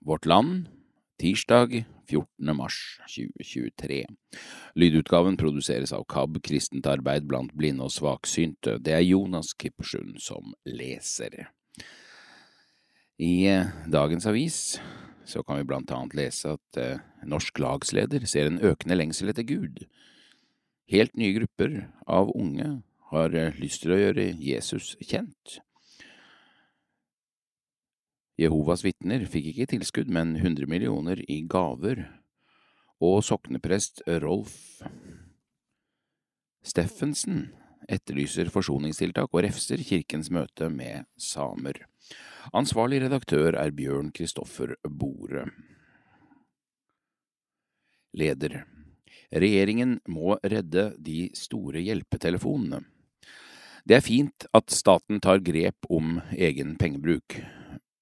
Vårt Land, tirsdag 14. mars 2023. Lydutgaven produseres av KAB Kristent arbeid blant blinde og svaksynte. Det er Jonas Kippersund som leser. I eh, dagens avis så kan vi blant annet lese at eh, norsk lagsleder ser en økende lengsel etter Gud. Helt nye grupper av unge har eh, lyst til å gjøre Jesus kjent. Jehovas vitner fikk ikke tilskudd, men 100 millioner i gaver, og sokneprest Rolf Steffensen etterlyser forsoningstiltak og refser kirkens møte med samer. Ansvarlig redaktør er Bjørn Kristoffer Bore. Leder Regjeringen må redde de store hjelpetelefonene. Det er fint at staten tar grep om egen pengebruk,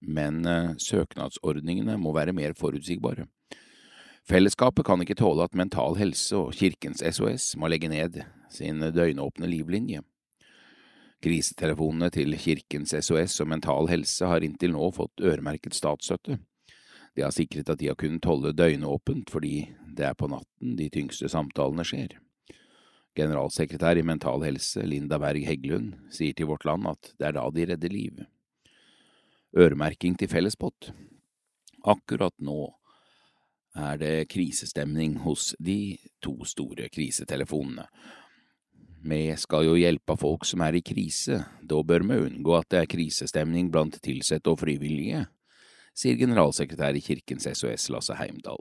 men eh, søknadsordningene må være mer forutsigbare. Fellesskapet kan ikke tåle at Mental Helse og Kirkens SOS må legge ned sin døgnåpne livlinje. Krisetelefonene til Kirkens SOS og Mental Helse har inntil nå fått øremerket statsstøtte. Det har sikret at de har kunnet holde døgnåpent fordi det er på natten de tyngste samtalene skjer. Generalsekretær i Mental Helse, Linda Berg Heggelund, sier til Vårt Land at det er da de redder liv øremerking til fellespott. Akkurat nå er det krisestemning hos de to store krisetelefonene. Vi skal jo hjelpe folk som er i krise, da bør vi unngå at det er krisestemning blant ansatte og frivillige, sier generalsekretær i Kirkens SOS Lasse Heimdal.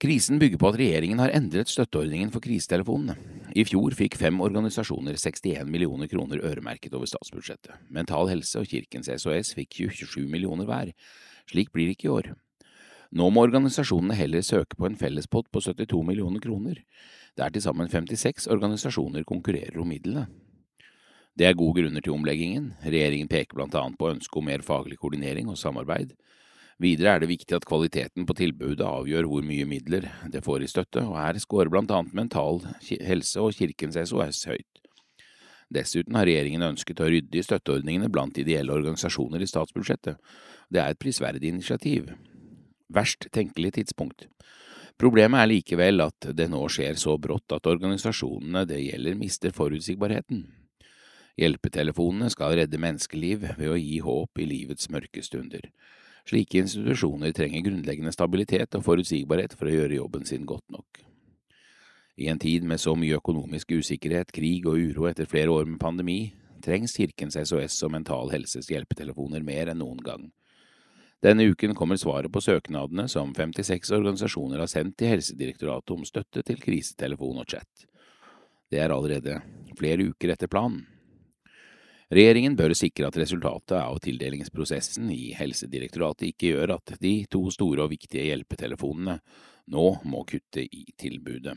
Krisen bygger på at regjeringen har endret støtteordningen for krisetelefonene. I fjor fikk fem organisasjoner 61 millioner kroner øremerket over statsbudsjettet. Mental Helse og Kirkens SOS fikk 27 millioner hver. Slik blir det ikke i år. Nå må organisasjonene heller søke på en fellespott på 72 millioner kroner, der til sammen 56 organisasjoner konkurrerer om midlene. Det er gode grunner til omleggingen. Regjeringen peker blant annet på ønsket om mer faglig koordinering og samarbeid. Videre er det viktig at kvaliteten på tilbudet avgjør hvor mye midler det får i støtte, og her scorer blant annet Mental Helse og Kirkens SOS høyt. Dessuten har regjeringen ønsket å rydde i støtteordningene blant ideelle organisasjoner i statsbudsjettet. Det er et prisverdig initiativ. Verst tenkelig tidspunkt. Problemet er likevel at det nå skjer så brått at organisasjonene det gjelder mister forutsigbarheten. Hjelpetelefonene skal redde menneskeliv ved å gi håp i livets mørke stunder. Slike institusjoner trenger grunnleggende stabilitet og forutsigbarhet for å gjøre jobben sin godt nok. I en tid med så mye økonomisk usikkerhet, krig og uro etter flere år med pandemi, trengs Kirkens SOS og Mental Helses hjelpetelefoner mer enn noen gang. Denne uken kommer svaret på søknadene som 56 organisasjoner har sendt til Helsedirektoratet om støtte til krisetelefon og chat. Det er allerede flere uker etter planen. Regjeringen bør sikre at resultatet av tildelingsprosessen i Helsedirektoratet ikke gjør at de to store og viktige hjelpetelefonene nå må kutte i tilbudet.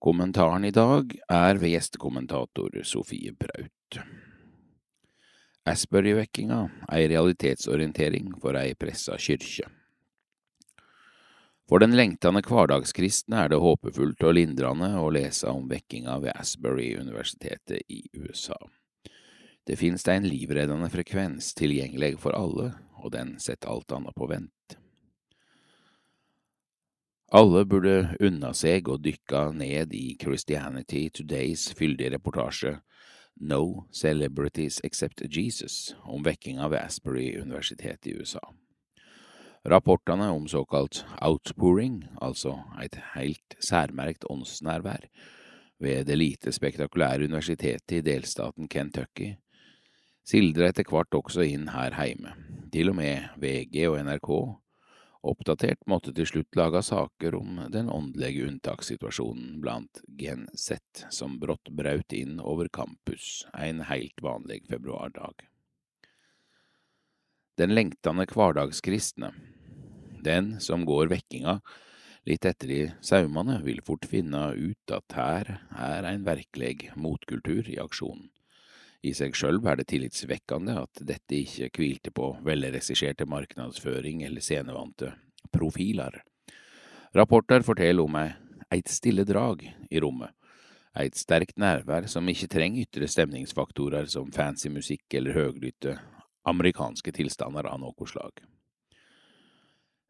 Kommentaren i dag er ved gjestekommentator Sofie Braut. Asbury-vekkinga, ei realitetsorientering for ei pressa kyrkje. For den lengtende hverdagskristne er det håpefullt og lindrende å lese om vekkinga ved Asbury-universitetet i USA. Det finnes det en livreddende frekvens tilgjengelig for alle, og den setter alt annet på vent. Alle burde unna seg å dykke ned i Christianity Todays fyldige reportasje No Celebrities Except Jesus om vekkinga ved Asbury-universitetet i USA. Rapportene om såkalt outpouring, altså et helt særmerkt åndsnærvær, ved det lite spektakulære universitetet i delstaten Kentucky, sildrer etter hvert også inn her heime. Til og med VG og NRK, oppdatert, måtte til slutt lage saker om den åndelige unntakssituasjonen blant Gen Z som brått braut inn over campus en helt vanlig februardag. Den lengtende hverdagskristne, den som går vekkinga litt etter i saumane, vil fort finne ut at her er en virkelig motkultur i aksjon. I seg sjølv er det tillitsvekkende at dette ikke hvilte på velregisserte marknadsføring eller scenevante profiler. Rapporter forteller om eit stille drag i rommet, eit sterkt nærvær som ikke trenger ytre stemningsfaktorer som fancy musikk eller høglytte amerikanske tilstander av noe slag.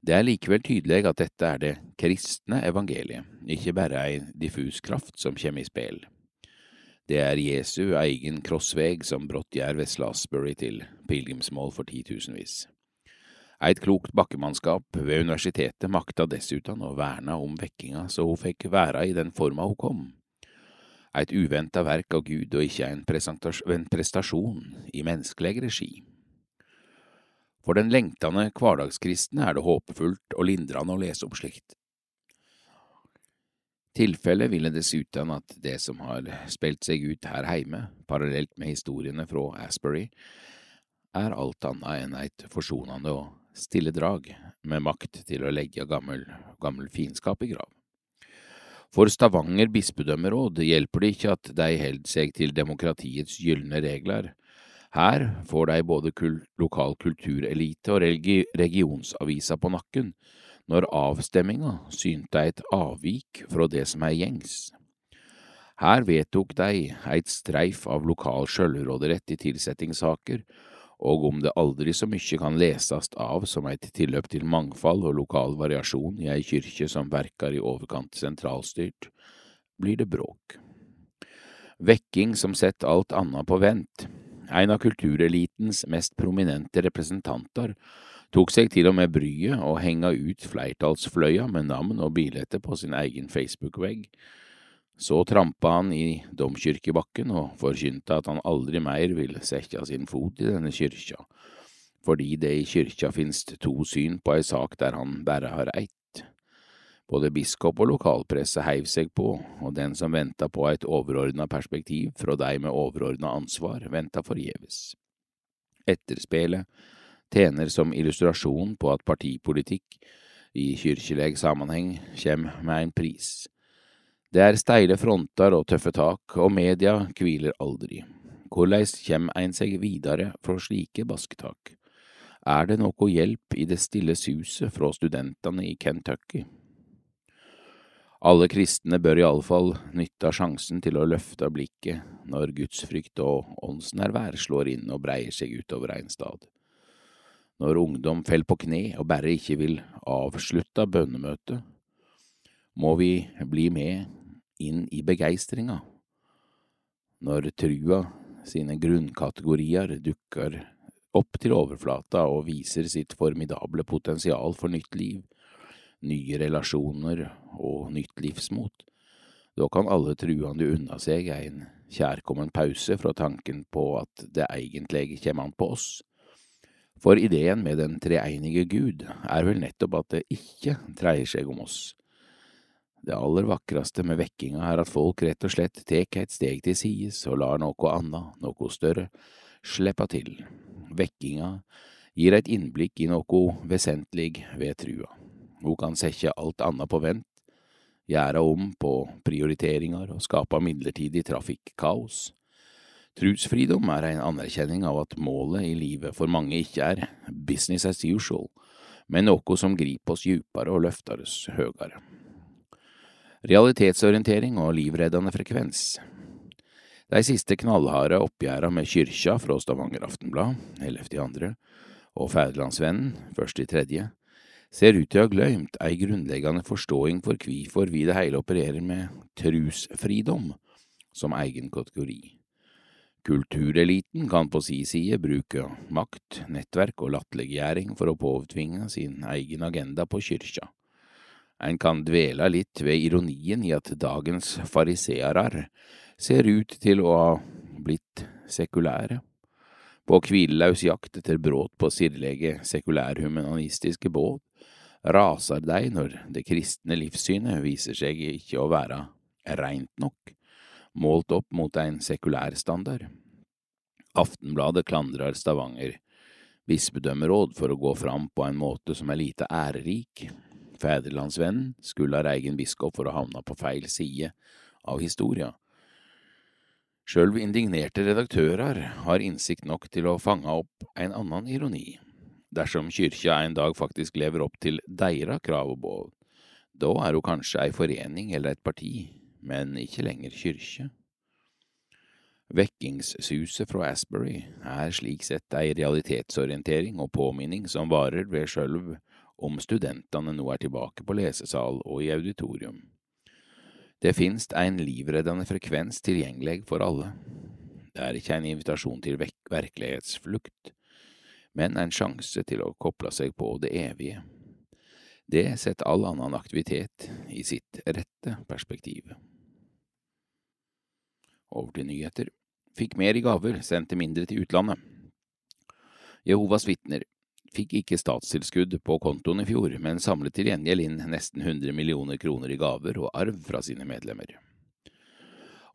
Det er likevel tydelig at dette er det kristne evangeliet, ikke bare ei diffus kraft som kommer i spill. Det er Jesu egen krossveg som brått gjør Slasbury til pilegrimsmål for titusenvis. Eit klokt bakkemannskap ved universitetet makta dessuten å verne om vekkinga så hun fikk være i den forma hun kom. Eit uventa verk av Gud og ikke en prestasjon i menneskelig regi. For den lengtende hverdagskristne er det håpefullt og lindrende å lese om slikt. Tilfellet ville dessuten at det som har spilt seg ut her heime, parallelt med historiene fra Asbury, er alt annet enn eit forsonende og stille drag, med makt til å legge gammel, gammel fiendskap i grav. For Stavanger bispedømmeråd hjelper det ikke at de holder seg til demokratiets gylne regler. Her får deg både kul lokal kulturelite og religi regionsavisa på nakken, når avstemminga synte et avvik fra det som er gjengs. Her vedtok dei eit streif av lokal sjølvråderett i tilsettingssaker, og om det aldri så mykje kan lesast av som eit tilløp til mangfald og lokal variasjon i ei kyrkje som verkar i overkant sentralstyrt, blir det bråk. Vekking som setter alt anna på vent. En av kulturelitens mest prominente representanter tok seg til og med bryet å henge ut flertallsfløya med navn og bilete på sin egen Facebook-vegg, så trampa han i domkirkebakken og forkynte at han aldri mer vil sette sin fot i denne kyrkja, fordi det i kyrkja finst to syn på ei sak der han bare har ett. Både biskop og lokalpresse heiv seg på, og den som venta på et overordna perspektiv fra dei med overordna ansvar, venta forgjeves. Etterspelet tjener som illustrasjon på at partipolitikk i kyrkjeleg sammenheng kjem med en pris. Det er steile fronter og tøffe tak, og media kviler aldri. Korleis kjem ein seg vidare fra slike basketak? Er det noe hjelp i det stille suset fra studentene i Kentucky? Alle kristne bør iallfall nytte av sjansen til å løfte blikket når gudsfrykt og åndsnærvær slår inn og breier seg utover en stad. Når ungdom faller på kne og bare ikke vil avslutte bønnemøtet, må vi bli med inn i begeistringa. Når trua sine grunnkategorier dukker opp til overflata og viser sitt formidable potensial for nytt liv, nye relasjoner og nytt livsmot, da kan alle truende unna seg en kjærkommen pause fra tanken på at det egentlig kommer an på oss. For ideen med den treenige Gud er vel nettopp at det ikke dreier seg om oss, det aller vakreste med vekkinga er at folk rett og slett tek et steg til sides og lar noe anna, noe større, slippe til. Vekkinga gir et innblikk i noe vesentlig ved trua. Hun kan sette alt anna på vent, gjøre om på prioriteringar og skape midlertidig trafikkaos. Trusfridom er en anerkjenning av at målet i livet for mange ikke er business as usual, men noe som griper oss djupere og løfter oss høyere. Realitetsorientering og livreddende frekvens. De siste knallharde oppgjøra med kyrkja fra Stavanger Aftenblad, 11.2., og Fædrelandsvennen, først i tredje, ser ut til å ha gløymt ei grunnleggende forståing for kvifor vi det hele opererer med trusfridom som egen kategori. Kultureliten kan på si side bruke makt, nettverk og latterliggjøring for å påtvinge sin egen agenda på kyrkja. En kan dvele litt ved ironien i at dagens farisearar ser ut til å ha blitt sekulære. På hvileløs jakt etter brudd på sirlige sekulærhumanistiske båt raser deg når det kristne livssynet viser seg ikke å være reint nok, målt opp mot en sekulær standard. Aftenbladet klandrer Stavanger bispedømmeråd for å gå fram på en måte som er lite ærerik, Fædrelandsvennen skulle ha egen biskop for å havne på feil side av historia. Sjølv indignerte redaktører har innsikt nok til å fange opp en annen ironi. Dersom kyrkja en dag faktisk lever opp til deira krav og bål, da er ho kanskje ei forening eller et parti, men ikke lenger kyrkje. Vekkingssuset fra Asbury er slik sett ei realitetsorientering og påminning som varer ved sjølv om studentene nå er tilbake på lesesal og i auditorium. Det finst ein livreddende frekvens tilgjengelig for alle. Det er ikke en invitasjon til virkelighetsflukt, men en sjanse til å koble seg på det evige. Det setter all annen aktivitet i sitt rette perspektiv. Over til nyheter. Fikk mer i gaver, sendte mindre til utlandet. Jehovas vitner fikk ikke statstilskudd på kontoen i fjor, men samlet til gjengjeld inn nesten 100 millioner kroner i gaver og arv fra sine medlemmer.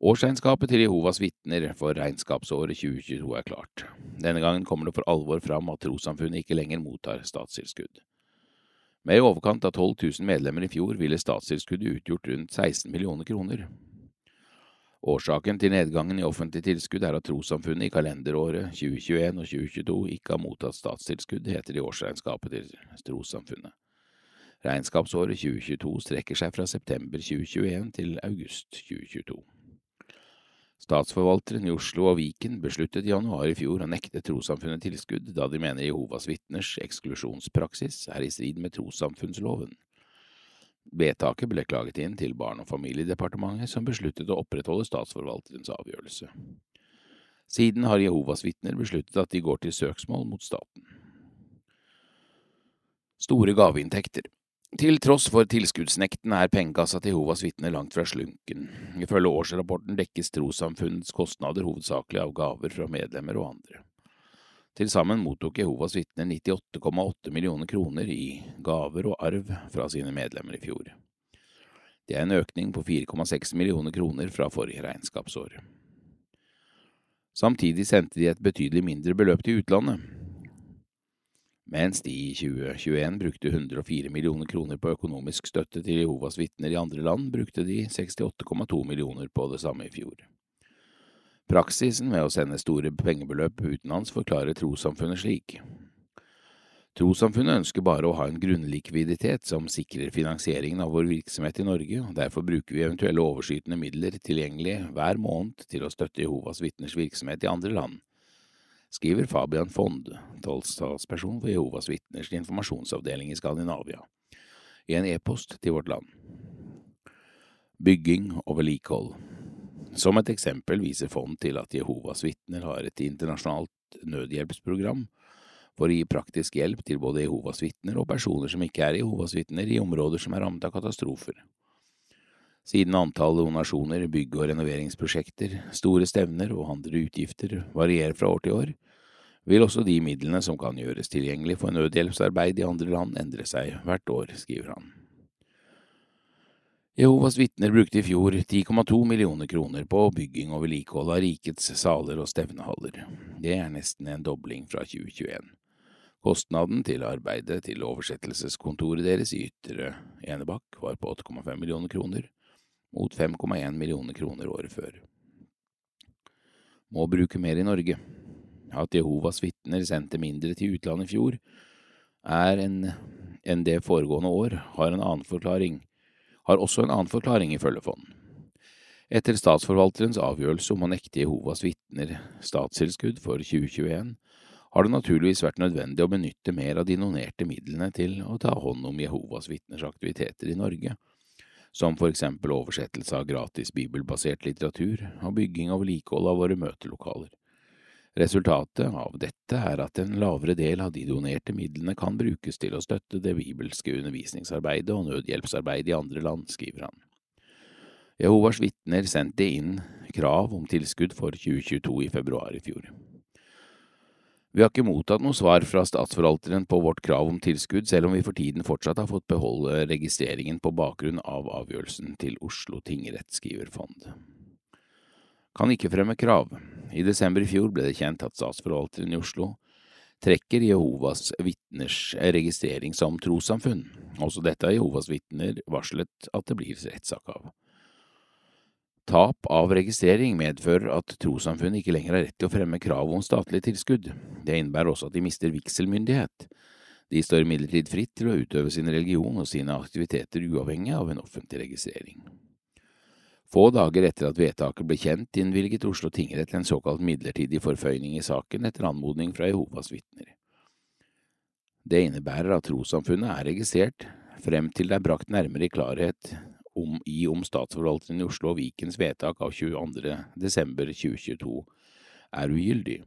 Årsregnskapet til Jehovas vitner for regnskapsåret 2022 er klart. Denne gangen kommer det for alvor fram at trossamfunnet ikke lenger mottar statstilskudd. Med i overkant av 12 000 medlemmer i fjor ville statstilskuddet utgjort rundt 16 millioner kroner. Årsaken til nedgangen i offentlig tilskudd er at trossamfunnet i kalenderåret 2021 og 2022 ikke har mottatt statstilskudd, heter det i årsregnskapet til trossamfunnet. Regnskapsåret 2022 strekker seg fra september 2021 til august 2022. Statsforvalteren i Oslo og Viken besluttet i januar i fjor å nekte trossamfunnet tilskudd, da de mener Jehovas vitners eksklusjonspraksis er i strid med trossamfunnsloven. Vedtaket ble klaget inn til Barne- og familiedepartementet, som besluttet å opprettholde statsforvalterens avgjørelse. Siden har Jehovas vitner besluttet at de går til søksmål mot staten. Store gaveinntekter Til tross for tilskuddsnekten er pengekassa til Jehovas vitner langt fra slunken. Ifølge årsrapporten dekkes trossamfunnets kostnader hovedsakelig av gaver fra medlemmer og andre. Til sammen mottok Jehovas vitner 98,8 millioner kroner i gaver og arv fra sine medlemmer i fjor. Det er en økning på 4,6 millioner kroner fra forrige regnskapsår. Samtidig sendte de et betydelig mindre beløp til utlandet. Mens de i 2021 brukte 104 millioner kroner på økonomisk støtte til Jehovas vitner i andre land, brukte de 68,2 millioner på det samme i fjor. Praksisen med å sende store pengebeløp utenlands forklarer trossamfunnet slik. Trossamfunnet ønsker bare å ha en grunnlikviditet som sikrer finansieringen av vår virksomhet i Norge, og derfor bruker vi eventuelle overskytende midler tilgjengelig hver måned til å støtte Jehovas vitners virksomhet i andre land, skriver Fabian Fond, tolvtalsperson for Jehovas vitners informasjonsavdeling i Skandinavia, i en e-post til vårt land. Bygging og vedlikehold som et eksempel viser Fond til at Jehovas vitner har et internasjonalt nødhjelpsprogram for å gi praktisk hjelp til både Jehovas vitner og personer som ikke er Jehovas vitner i områder som er rammet av katastrofer. Siden antall donasjoner, bygge- og renoveringsprosjekter, store stevner og andre utgifter varierer fra år til år, vil også de midlene som kan gjøres tilgjengelig for nødhjelpsarbeid i andre land, endre seg hvert år, skriver han. Jehovas vitner brukte i fjor 10,2 millioner kroner på bygging og vedlikehold av rikets saler og stevnehaller. Det er nesten en dobling fra 2021. Kostnaden til arbeidet til oversettelseskontoret deres i Ytre Enebakk var på 8,5 millioner kroner, mot 5,1 millioner kroner året før. Må bruke mer i Norge. At Jehovas vitner sendte mindre til utlandet i fjor, er en, enn det foregående år, har en annen forklaring har også en annen forklaring, ifølge fond. Etter statsforvalterens avgjørelse om å nekte Jehovas vitner statstilskudd for 2021, har det naturligvis vært nødvendig å benytte mer av de donerte midlene til å ta hånd om Jehovas vitners aktiviteter i Norge, som for eksempel oversettelse av gratis bibelbasert litteratur og bygging og vedlikehold av våre møtelokaler. Resultatet av dette er at en lavere del av de donerte midlene kan brukes til å støtte det bibelske undervisningsarbeidet og nødhjelpsarbeidet i andre land, skriver han. Jehovas vitner sendte inn krav om tilskudd for 2022 i februar i fjor. Vi har ikke mottatt noe svar fra statsforvalteren på vårt krav om tilskudd, selv om vi for tiden fortsatt har fått beholde registreringen på bakgrunn av avgjørelsen til Oslo tingrett, skriver Fond. Kan ikke fremme krav. I desember i fjor ble det kjent at statsforvalteren i Oslo trekker Jehovas vitners registrering som trossamfunn. Også dette har Jehovas vitner varslet at det blir rettssak av. Tap av registrering medfører at trossamfunn ikke lenger har rett til å fremme krav om statlig tilskudd. Det innebærer også at de mister vigselmyndighet. De står imidlertid fritt til å utøve sin religion og sine aktiviteter uavhengig av en offentlig registrering. Få dager etter at vedtaket ble kjent, innvilget Oslo tingrett en såkalt midlertidig forføyning i saken etter anmodning fra Jehovas vitner. Det innebærer at trossamfunnet er registrert frem til det er brakt nærmere i klarhet om, i om statsforvalteren i Oslo og Vikens vedtak av 22. desember 2022 er ugyldig,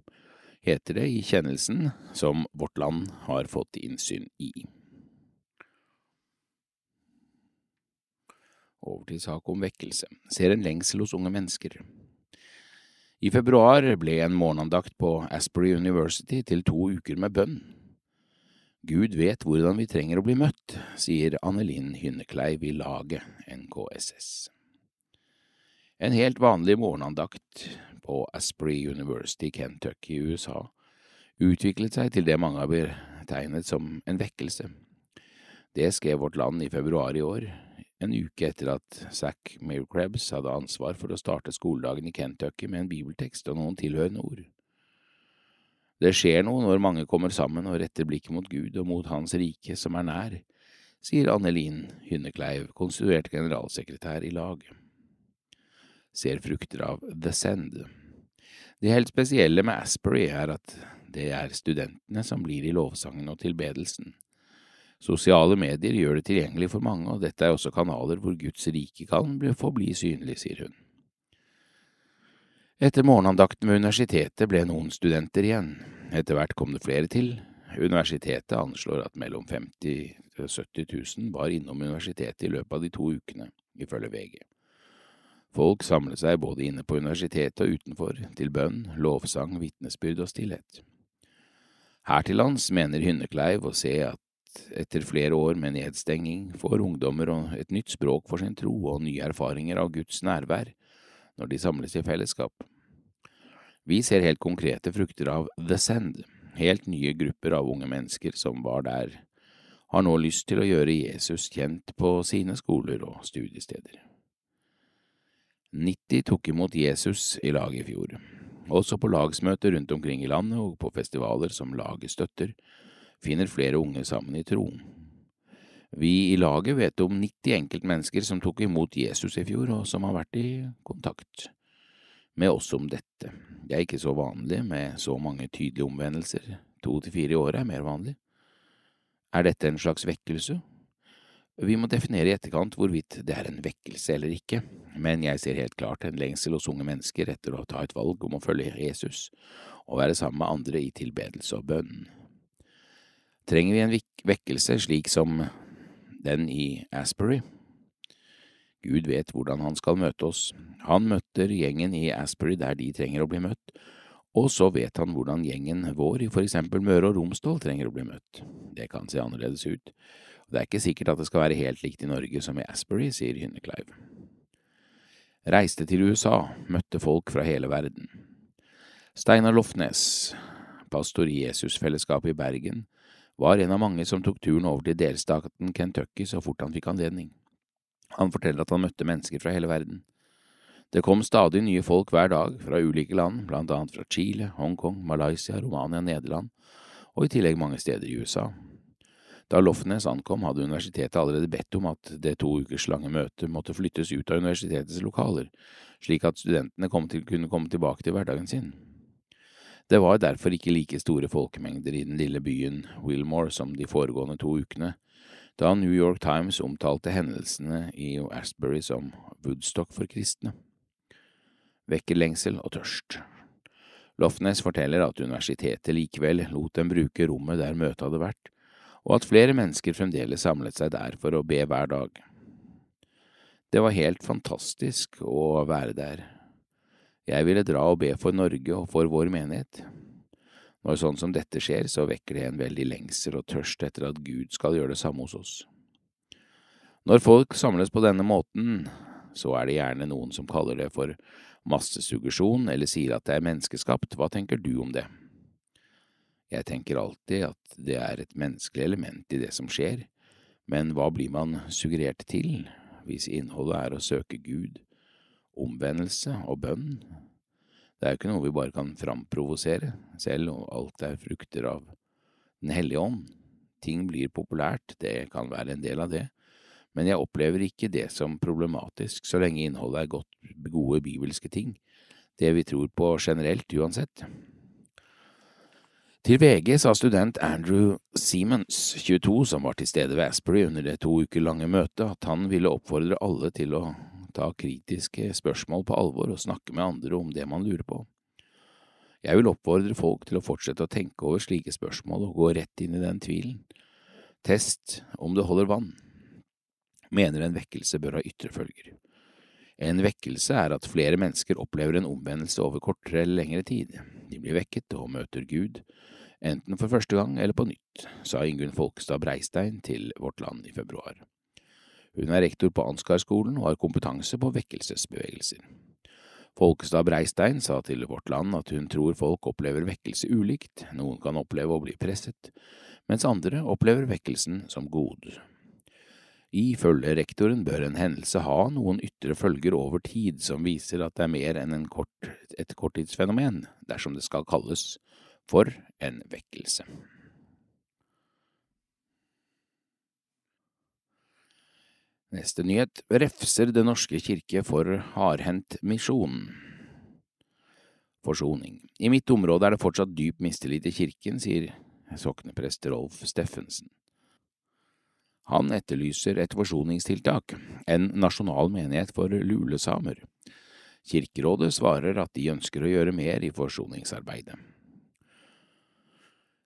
heter det i kjennelsen som Vårt Land har fått innsyn i. Over til sak om vekkelse. Ser en lengsel hos unge mennesker. I februar ble en morgenandakt på Asbury University til to uker med bønn. Gud vet hvordan vi trenger å bli møtt, sier Annelin Hynnekleiv i laget NKSS. En helt vanlig morgenandakt på Asprey University, Kentucky i USA, utviklet seg til det mange har betegnet som en vekkelse. Det skrev Vårt Land i februar i år, en uke etter at Zack Mayercrebs hadde ansvar for å starte skoledagen i Kentucky med en bibeltekst og noen tilhørende ord. Det skjer noe når mange kommer sammen og retter blikket mot Gud og mot Hans rike som er nær, sier Annelin Hynnekleiv, konstituert generalsekretær i lag. Ser frukter av The Send. Det helt spesielle med Asbury er at det er studentene som blir i lovsangen og tilbedelsen. Sosiale medier gjør det tilgjengelig for mange, og dette er også kanaler hvor Guds rike kan få bli synlig, sier hun. Etter morgenandakten ved universitetet ble noen studenter igjen. Etter hvert kom det flere til. Universitetet anslår at mellom 50 000 og 70 000 var innom universitetet i løpet av de to ukene, ifølge VG. Folk samlet seg både inne på universitetet og utenfor, til bønn, lovsang, vitnesbyrd og stillhet. Her til lands mener Hynnekleiv å se at etter flere år med nedstenging får ungdommer et nytt språk for sin tro og nye erfaringer av Guds nærvær når de samles i fellesskap. Vi ser helt konkrete frukter av The Send, helt nye grupper av unge mennesker som var der, har nå lyst til å gjøre Jesus kjent på sine skoler og studiesteder. 90 tok imot Jesus i laget i fjor. Også på lagsmøter rundt omkring i landet og på festivaler som laget støtter, finner flere unge sammen i tro. Vi i laget vet om 90 enkeltmennesker som tok imot Jesus i fjor, og som har vært i kontakt med oss om dette. Det er ikke så vanlig med så mange tydelige omvendelser, to til fire i året er mer vanlig. Er dette en slags vekkelse? Vi må definere i etterkant hvorvidt det er en vekkelse eller ikke, men jeg ser helt klart en lengsel hos unge mennesker etter å ta et valg om å følge Jesus og være sammen med andre i tilbedelse og bønn. Trenger vi en vekkelse slik som den i Asbury? Gud vet hvordan han skal møte oss. Han møter gjengen i Asbury der de trenger å bli møtt, og så vet han hvordan gjengen vår i for eksempel Møre og Romsdal trenger å bli møtt. Det kan se annerledes ut. Det er ikke sikkert at det skal være helt likt i Norge som i Asbury, sier Hynnekleiv. Reiste til USA, møtte folk fra hele verden. Steinar Lofnes, pastor i Jesusfellesskapet i Bergen, var en av mange som tok turen over til delstaten Kentucky så fort han fikk anledning. Han forteller at han møtte mennesker fra hele verden. Det kom stadig nye folk hver dag, fra ulike land, blant annet fra Chile, Hongkong, Malaysia, Romania, Nederland, og i tillegg mange steder i USA. Da Lofnes ankom, hadde universitetet allerede bedt om at det to ukers lange møtet måtte flyttes ut av universitetets lokaler, slik at studentene kunne komme tilbake til hverdagen sin. Det var derfor ikke like store folkemengder i den lille byen Wilmore som de foregående to ukene, da New York Times omtalte hendelsene i Asbury som Woodstock for kristne. Vekker lengsel og tørst. Lofnes forteller at universitetet likevel lot dem bruke rommet der møtet hadde vært, og at flere mennesker fremdeles samlet seg der for å be hver dag. Det var helt fantastisk å være der, jeg ville dra og be for Norge og for vår menighet. Når sånn som dette skjer, så vekker det en veldig lengsel og tørst etter at Gud skal gjøre det samme hos oss. Når folk samles på denne måten, så er det gjerne noen som kaller det for massesuggesjon eller sier at det er menneskeskapt. Hva tenker du om det? Jeg tenker alltid at det er et menneskelig element i det som skjer, men hva blir man suggerert til hvis innholdet er å søke Gud? Omvendelse og bønn. Det er jo ikke noe vi bare kan framprovosere, selv om alt er frukter av Den hellige ånd. Ting blir populært, det kan være en del av det, men jeg opplever ikke det som problematisk så lenge innholdet er godt, gode bibelske ting, det vi tror på generelt uansett. Til VG sa student Andrew Siemens, 22, som var til stede ved Asbury under det to uker lange møtet, at han ville oppfordre alle til å ta kritiske spørsmål på alvor og snakke med andre om det man lurer på. Jeg vil oppfordre folk til å fortsette å tenke over slike spørsmål og gå rett inn i den tvilen. Test om det holder vann. Mener en vekkelse bør ha ytre følger. En vekkelse er at flere mennesker opplever en omvendelse over kortere eller lengre tid. De blir vekket og møter Gud, enten for første gang eller på nytt, sa Ingunn Folkestad Breistein til Vårt Land i februar. Hun er rektor på Ansgar-skolen og har kompetanse på vekkelsesbevegelser. Folkestad Breistein sa til Vårt Land at hun tror folk opplever vekkelse ulikt, noen kan oppleve å bli presset, mens andre opplever vekkelsen som god. Ifølge rektoren bør en hendelse ha noen ytre følger over tid som viser at det er mer enn kort, et korttidsfenomen, dersom det skal kalles for en vekkelse. Neste nyhet refser Det norske kirke for hardhendt misjon. Forsoning. I mitt område er det fortsatt dyp mistillit til kirken, sier sokneprest Rolf Steffensen. Han etterlyser et forsoningstiltak, en nasjonal menighet for lulesamer. Kirkerådet svarer at de ønsker å gjøre mer i forsoningsarbeidet.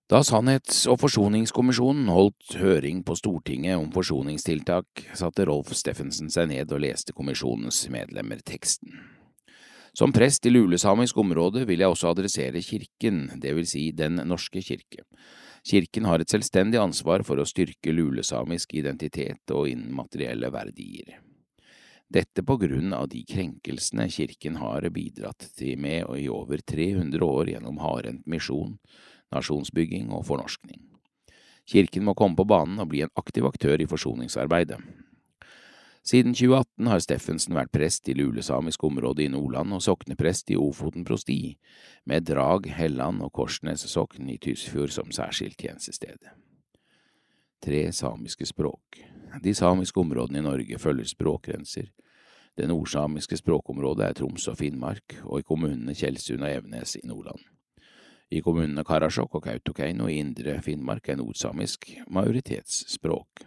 Da Sannhets- og forsoningskommisjonen holdt høring på Stortinget om forsoningstiltak, satte Rolf Steffensen seg ned og leste kommisjonens medlemmer teksten. Som prest i lulesamisk område vil jeg også adressere kirken, det vil si Den norske kirke. Kirken har et selvstendig ansvar for å styrke lulesamisk identitet og immaterielle verdier. Dette på grunn av de krenkelsene kirken har bidratt til med i over 300 år gjennom hardhendt misjon, nasjonsbygging og fornorskning. Kirken må komme på banen og bli en aktiv aktør i forsoningsarbeidet. Siden 2018 har Steffensen vært prest i lulesamisk område i Nordland og sokneprest i Ofoten prosti, med Drag, Helland og Korsnes sokn i Tysfjord som særskilt tjenestested. Tre samiske språk. De samiske områdene i Norge følger språkgrenser. Det nordsamiske språkområdet er Troms og Finnmark, og i kommunene Tjeldsund og Evenes i Nordland. I kommunene Karasjok og Kautokeino i indre Finnmark er nordsamisk majoritetsspråk.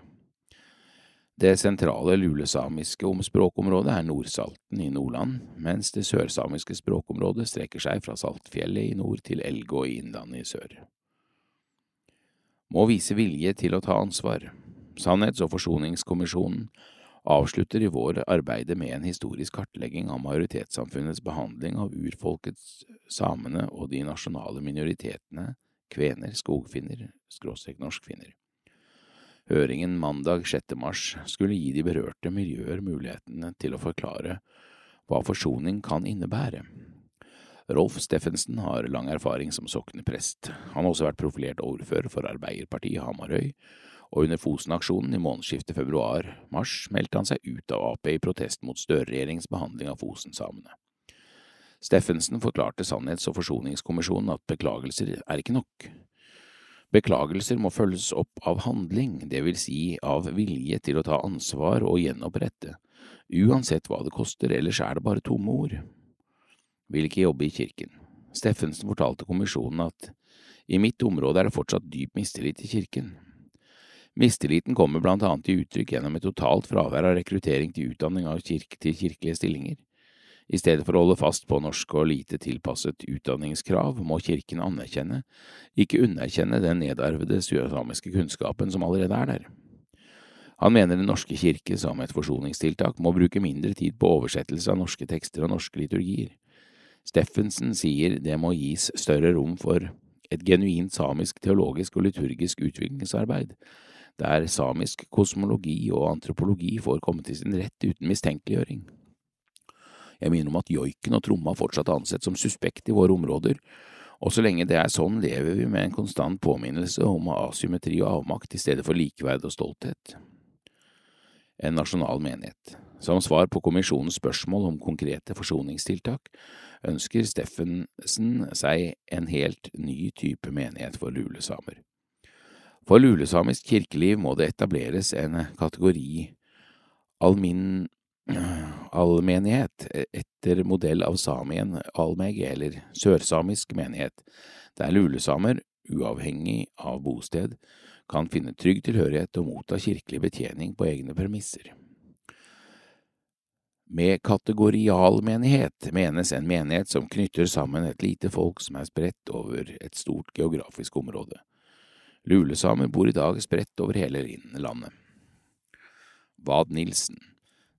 Det sentrale lulesamiske språkområdet er Nordsalten i Nordland, mens det sørsamiske språkområdet strekker seg fra Saltfjellet i nord til Elgå i Innlandet i sør. Må vise vilje til å ta ansvar. Sannhets- og forsoningskommisjonen avslutter i vår arbeidet med en historisk kartlegging av majoritetssamfunnets behandling av urfolkets, samene og de nasjonale minoritetene, kvener, skogfinner, skråstrek norskfinner. Høringen mandag 6. mars skulle gi de berørte miljøer mulighetene til å forklare hva forsoning kan innebære. Rolf Steffensen har lang erfaring som sokneprest. Han har også vært profilert ordfører for Arbeiderpartiet Hamarøy, og under Fosen-aksjonen i månedsskiftet februar-mars meldte han seg ut av Ap i protest mot Støre-regjeringens behandling av Fosen-samene. Steffensen forklarte Sannhets- og forsoningskommisjonen at beklagelser er ikke nok. Beklagelser må følges opp av handling, det vil si av vilje til å ta ansvar og gjenopprette, uansett hva det koster, ellers er det bare tomme ord. Vil ikke jobbe i kirken. Steffensen fortalte kommisjonen at i mitt område er det fortsatt dyp mistillit til kirken. Mistilliten kommer blant annet til uttrykk gjennom et totalt fravær av rekruttering til utdanning av kirke til kirkelige stillinger. I stedet for å holde fast på norske og lite tilpasset utdanningskrav, må kirken anerkjenne, ikke underkjenne den nedarvede samiske kunnskapen som allerede er der. Han mener Den norske kirke som et forsoningstiltak må bruke mindre tid på oversettelse av norske tekster og norske liturgier. Steffensen sier det må gis større rom for et genuint samisk teologisk og liturgisk utviklingsarbeid, der samisk kosmologi og antropologi får komme til sin rett uten mistenkeliggjøring. Jeg minner om at joiken og tromma fortsatt er ansett som suspekt i våre områder, og så lenge det er sånn, lever vi med en konstant påminnelse om asymmetri og avmakt i stedet for likeverd og stolthet. En nasjonal menighet. Som svar på kommisjonens spørsmål om konkrete forsoningstiltak, ønsker Steffensen seg en helt ny type menighet for lulesamer. For lulesamisk kirkeliv må det etableres en kategori Almin allmenighet etter modell av Samien almege, eller sørsamisk menighet, der lulesamer, uavhengig av bosted, kan finne trygg tilhørighet og motta kirkelig betjening på egne premisser. Med kategorialmenighet menes en menighet som knytter sammen et lite folk som er spredt over et stort geografisk område. Lulesamer bor i dag spredt over hele landet. Vad Nilsen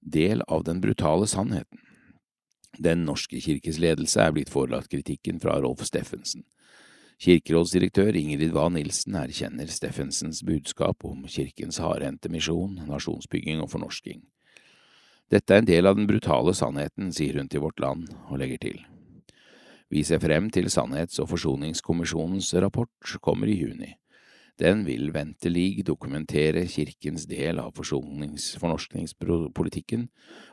Del av den brutale sannheten Den norske kirkes ledelse er blitt forelagt kritikken fra Rolf Steffensen. Kirkerådsdirektør Ingrid Wahl Nilsen erkjenner Steffensens budskap om kirkens hardhendte misjon, nasjonsbygging og fornorsking. Dette er en del av den brutale sannheten, sier hun til Vårt Land, og legger til. Vi ser frem til Sannhets- og forsoningskommisjonens rapport kommer i juni. Den vil ventelig dokumentere kirkens del av fornorskningspolitikken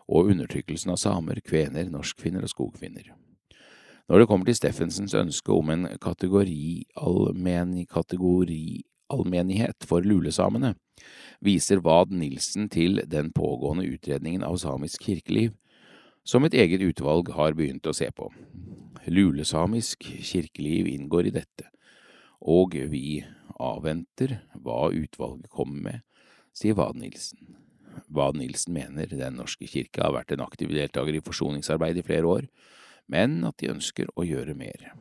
og undertrykkelsen av samer, kvener, norskfinner og skogfinner. Når det kommer til Steffensens ønske om en kategori allmenighet for lulesamene, viser Vad Nilsen til den pågående utredningen av samisk kirkeliv, som et eget utvalg har begynt å se på. Lulesamisk kirkeliv inngår i dette, og vi avventer hva utvalget kommer med, sier. Vad Nilsen mener Den norske kirke har vært en aktiv deltaker i forsoningsarbeid i flere år, men at de ønsker å gjøre mer.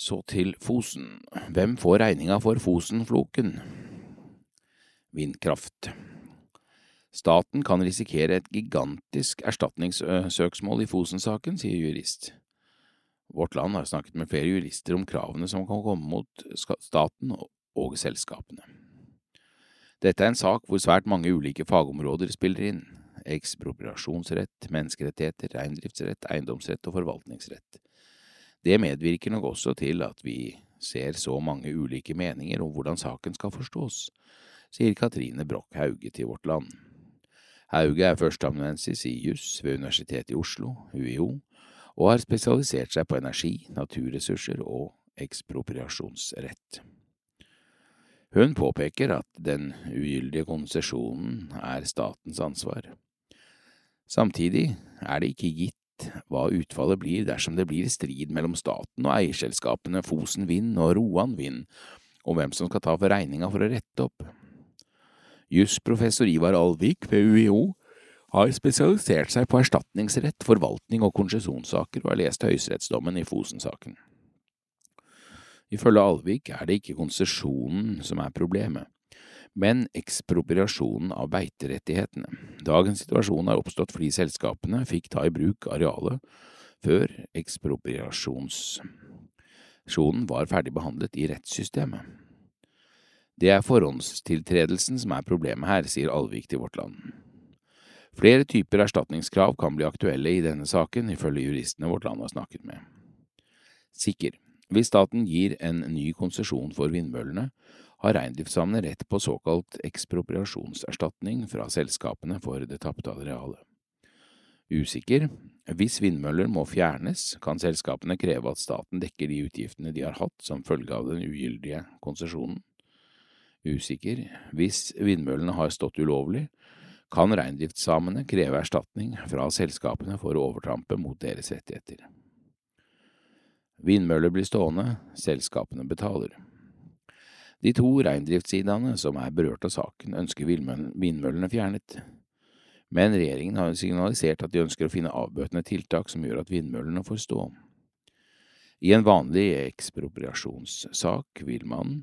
Så til Fosen. Hvem får regninga for Fosenfloken? Vindkraft. Staten kan risikere et gigantisk erstatningssøksmål i Fosen-saken, sier jurist. Vårt Land har snakket med flere jurister om kravene som kan komme mot staten og selskapene. Dette er en sak hvor svært mange ulike fagområder spiller inn. Ekspropriasjonsrett, menneskerettigheter, reindriftsrett, eiendomsrett og forvaltningsrett. Det medvirker nok også til at vi ser så mange ulike meninger om hvordan saken skal forstås, sier Katrine Broch Hauge til Vårt Land. Hauge er førsteamanuensis i juss ved Universitetet i Oslo, UiO, og har spesialisert seg på energi, naturressurser og ekspropriasjonsrett. Hun påpeker at den ugyldige konsesjonen er statens ansvar. Samtidig er det ikke gitt hva utfallet blir dersom det blir strid mellom staten og eierselskapene Fosen Vind og Roan Vind om hvem som skal ta for regninga for å rette opp. Jusprofessor Ivar Alvik ved UiO har spesialisert seg på erstatningsrett, forvaltning og konsesjonssaker og har lest høyesterettsdommen i Fosen-saken. Ifølge Alvik er det ikke konsesjonen som er problemet, men ekspropriasjonen av beiterettighetene. Dagens situasjon har oppstått fordi selskapene fikk ta i bruk arealet før ekspropriasjonen var ferdig behandlet i rettssystemet. Det er forhåndstiltredelsen som er problemet her, sier Alvik til Vårt Land. Flere typer erstatningskrav kan bli aktuelle i denne saken, ifølge juristene Vårt Land har snakket med. Sikker. Hvis staten gir en ny konsesjon for vindmøllene, har reindriftssamene rett på såkalt ekspropriasjonserstatning fra selskapene for det tapte arealet. Usikker. Hvis vindmøller må fjernes, kan selskapene kreve at staten dekker de utgiftene de har hatt som følge av den ugyldige konsesjonen. Usikker. Hvis vindmøllene har stått ulovlig, kan reindriftssamene kreve erstatning fra selskapene for å overtrampe mot deres rettigheter. Vindmøller blir stående, selskapene betaler. De to reindriftssidaene som er berørt av saken, ønsker vindmøllene fjernet, men regjeringen har signalisert at de ønsker å finne avbøtende tiltak som gjør at vindmøllene får stå. I en vanlig ekspropriasjonssak vil man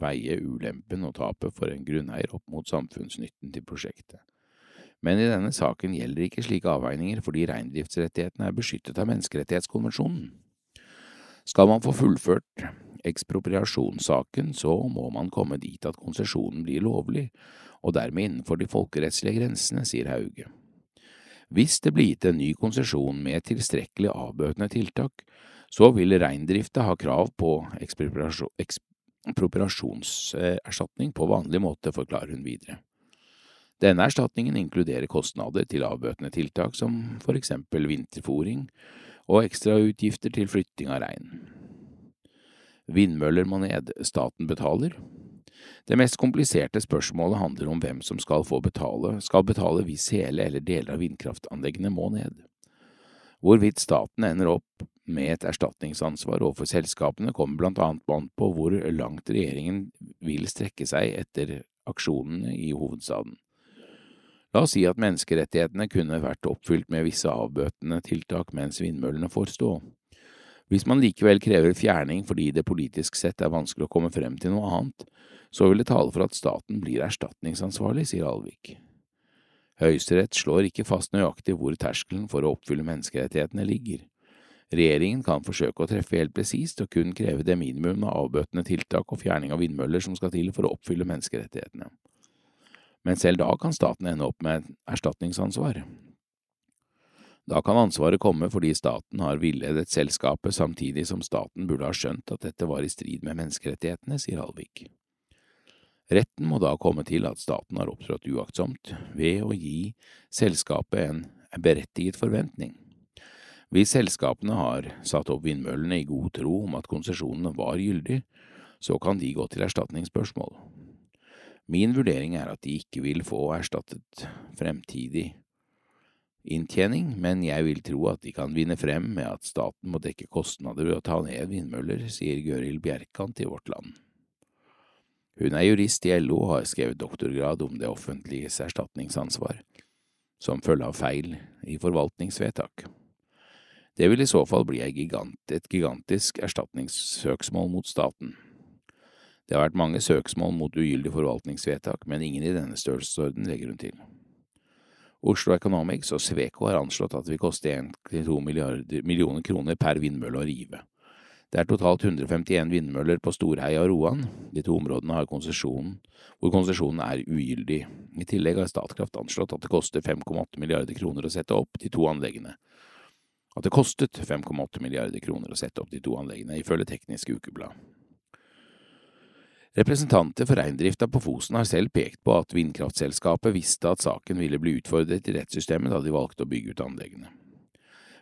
veie ulempen og tapet for en grunneier opp mot samfunnsnytten til prosjektet. Men i denne saken gjelder ikke slike avveininger fordi reindriftsrettighetene er beskyttet av menneskerettighetskonvensjonen. Skal man få fullført ekspropriasjonssaken, så må man komme dit at konsesjonen blir lovlig, og dermed innenfor de folkerettslige grensene, sier Hauge. Hvis det blir gitt en ny konsesjon med tilstrekkelig avbøtende tiltak, så vil reindrifta ha krav på ekspropriasjonserstatning på vanlig måte, forklarer hun videre. Denne erstatningen inkluderer kostnader til avbøtende tiltak som for eksempel vinterfòring og ekstrautgifter til flytting av rein. Vindmøller må ned, staten betaler. Det mest kompliserte spørsmålet handler om hvem som skal få betale, skal betale hvis hele eller deler av vindkraftanleggene må ned. Hvorvidt staten ender opp med et erstatningsansvar overfor selskapene, kommer blant annet an på hvor langt regjeringen vil strekke seg etter aksjonene i hovedstaden. La oss si at menneskerettighetene kunne vært oppfylt med visse avbøtende tiltak mens vindmøllene får stå. Hvis man likevel krever fjerning fordi det politisk sett er vanskelig å komme frem til noe annet, så vil det tale for at staten blir erstatningsansvarlig, sier Alvik. Høyesterett slår ikke fast nøyaktig hvor terskelen for å oppfylle menneskerettighetene ligger. Regjeringen kan forsøke å treffe helt presist og kun kreve det minimum av avbøtende tiltak og fjerning av vindmøller som skal til for å oppfylle menneskerettighetene. Men selv da kan staten ende opp med erstatningsansvar. Da kan ansvaret komme fordi staten har villedet selskapet samtidig som staten burde ha skjønt at dette var i strid med menneskerettighetene, sier Halvik. Retten må da komme til at staten har opptrådt uaktsomt ved å gi selskapet en berettiget forventning. Hvis selskapene har satt opp vindmøllene i god tro om at konsesjonene var gyldige, så kan de gå til erstatningsspørsmål. Min vurdering er at de ikke vil få erstattet fremtidig inntjening, men jeg vil tro at de kan vinne frem med at staten må dekke kostnader ved å ta ned vindmøller, sier Gøril Bjerkan til Vårt Land. Hun er jurist i LO og har skrevet doktorgrad om det offentliges erstatningsansvar, som følge av feil i forvaltningsvedtak. Det vil i så fall bli et gigantisk erstatningssøksmål mot staten. Det har vært mange søksmål mot ugyldige forvaltningsvedtak, men ingen i denne størrelsesorden legger hun til. Oslo Economics og Sveco har anslått at det vil koste 1–2 millioner kroner per vindmølle å rive. Det er totalt 151 vindmøller på Storheia og Roan. De to områdene har konsesjonen, hvor konsesjonen er ugyldig. I tillegg har Statkraft anslått at det koster 5,8 milliarder kroner å sette opp de to anleggene. At det kostet 5,8 milliarder kroner å sette opp de to anleggene, ifølge Teknisk Ukeblad. Representanter for reindrifta på Fosen har selv pekt på at vindkraftselskapet visste at saken ville bli utfordret i rettssystemet da de valgte å bygge ut anleggene.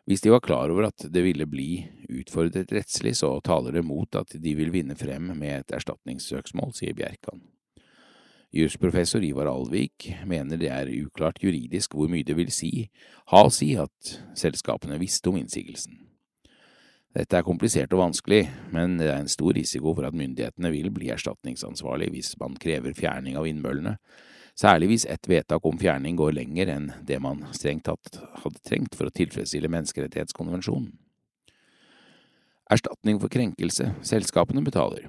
Hvis de var klar over at det ville bli utfordret rettslig, så taler det mot at de vil vinne frem med et erstatningssøksmål, sier Bjerkan. Jusprofessor Ivar Alvik mener det er uklart juridisk hvor mye det vil si, ha å si at selskapene visste om innsigelsen. Dette er komplisert og vanskelig, men det er en stor risiko for at myndighetene vil bli erstatningsansvarlig hvis man krever fjerning av vindmøllene, særlig hvis et vedtak om fjerning går lenger enn det man strengt tatt hadde trengt for å tilfredsstille menneskerettighetskonvensjonen. Erstatning for krenkelse selskapene betaler.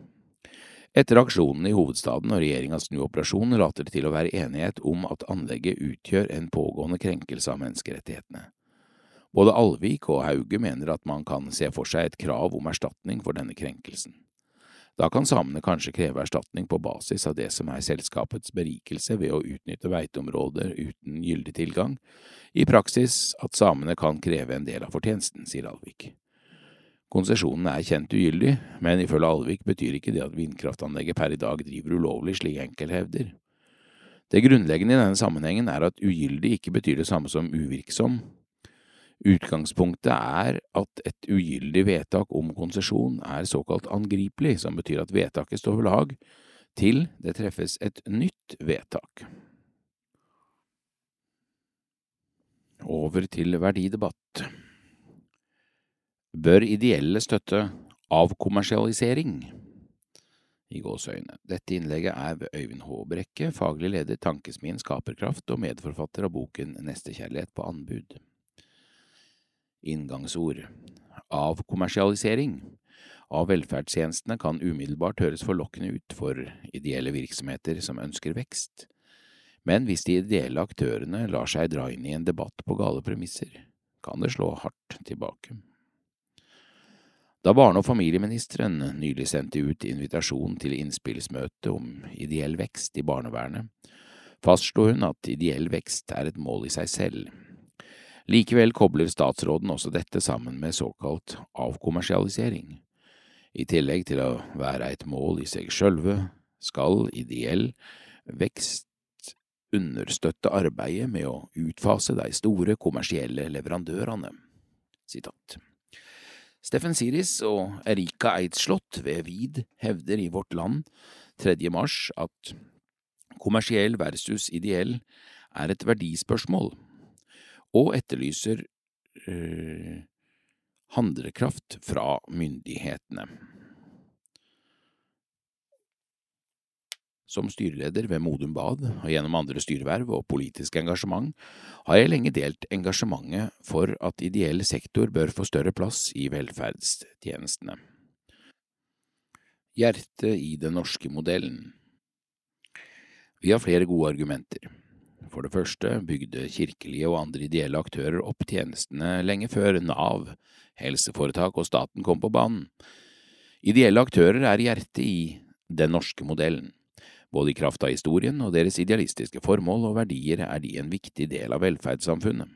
Etter aksjonen i hovedstaden og regjeringas snuoperasjon later det til å være enighet om at anlegget utgjør en pågående krenkelse av menneskerettighetene. Både Alvik og Hauge mener at man kan se for seg et krav om erstatning for denne krenkelsen. Da kan samene kanskje kreve erstatning på basis av det som er selskapets berikelse ved å utnytte veiteområder uten gyldig tilgang, i praksis at samene kan kreve en del av fortjenesten, sier Alvik. Konsesjonen er kjent ugyldig, men ifølge Alvik betyr ikke det at vindkraftanlegget per i dag driver ulovlig, slik enkelte hevder. Det grunnleggende i denne sammenhengen er at ugyldig ikke betyr det samme som uvirksom, Utgangspunktet er at et ugyldig vedtak om konsesjon er såkalt angripelig, som betyr at vedtaket står ved lag til det treffes et nytt vedtak. Over til verdidebatt. Bør ideelle støtte avkommersialisering? I gåseøyne. Dette innlegget er ved Øyvind Håbrekke, faglig leder Tankesmien Skaperkraft og medforfatter av boken Nestekjærlighet på anbud. Inngangsord Avkommersialisering av velferdstjenestene kan umiddelbart høres forlokkende ut for ideelle virksomheter som ønsker vekst, men hvis de ideelle aktørene lar seg dra inn i en debatt på gale premisser, kan det slå hardt tilbake. Da barne- og familieministeren nylig sendte ut invitasjon til innspillsmøte om ideell vekst i barnevernet, fastslo hun at ideell vekst er et mål i seg selv, Likevel kobler statsråden også dette sammen med såkalt avkommersialisering. I tillegg til å være et mål i seg sjølve, skal ideell vekst understøtte arbeidet med å utfase de store kommersielle leverandørene. Sitat. Steffen Siris og Erika Eidslott ved VID hevder i Vårt Land 3. mars at kommersiell versus ideell er et verdispørsmål, og etterlyser øh, handlekraft fra myndighetene. Som styreleder ved Modum Bad, og gjennom andre styreverv og politisk engasjement, har jeg lenge delt engasjementet for at ideell sektor bør få større plass i velferdstjenestene. Hjertet i den norske modellen Vi har flere gode argumenter. For det første bygde kirkelige og andre ideelle aktører opp tjenestene lenge før Nav, helseforetak og staten kom på banen. Ideelle aktører er hjertet i den norske modellen. Både i kraft av historien og deres idealistiske formål og verdier er de en viktig del av velferdssamfunnet.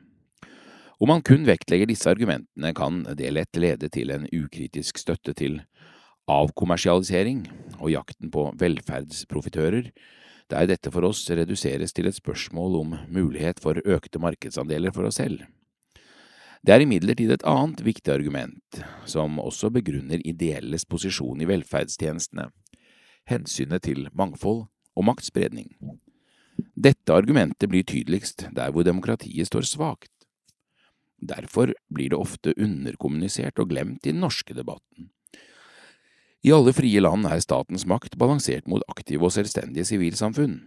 Om man kun vektlegger disse argumentene, kan det lett lede til en ukritisk støtte til avkommersialisering og jakten på velferdsprofitører, der dette for oss reduseres til et spørsmål om mulighet for økte markedsandeler for oss selv. Det er imidlertid et annet viktig argument, som også begrunner ideelles posisjon i velferdstjenestene hensynet til mangfold og maktspredning. Dette argumentet blir tydeligst der hvor demokratiet står svakt. Derfor blir det ofte underkommunisert og glemt i den norske debatten. I alle frie land er statens makt balansert mot aktive og selvstendige sivilsamfunn.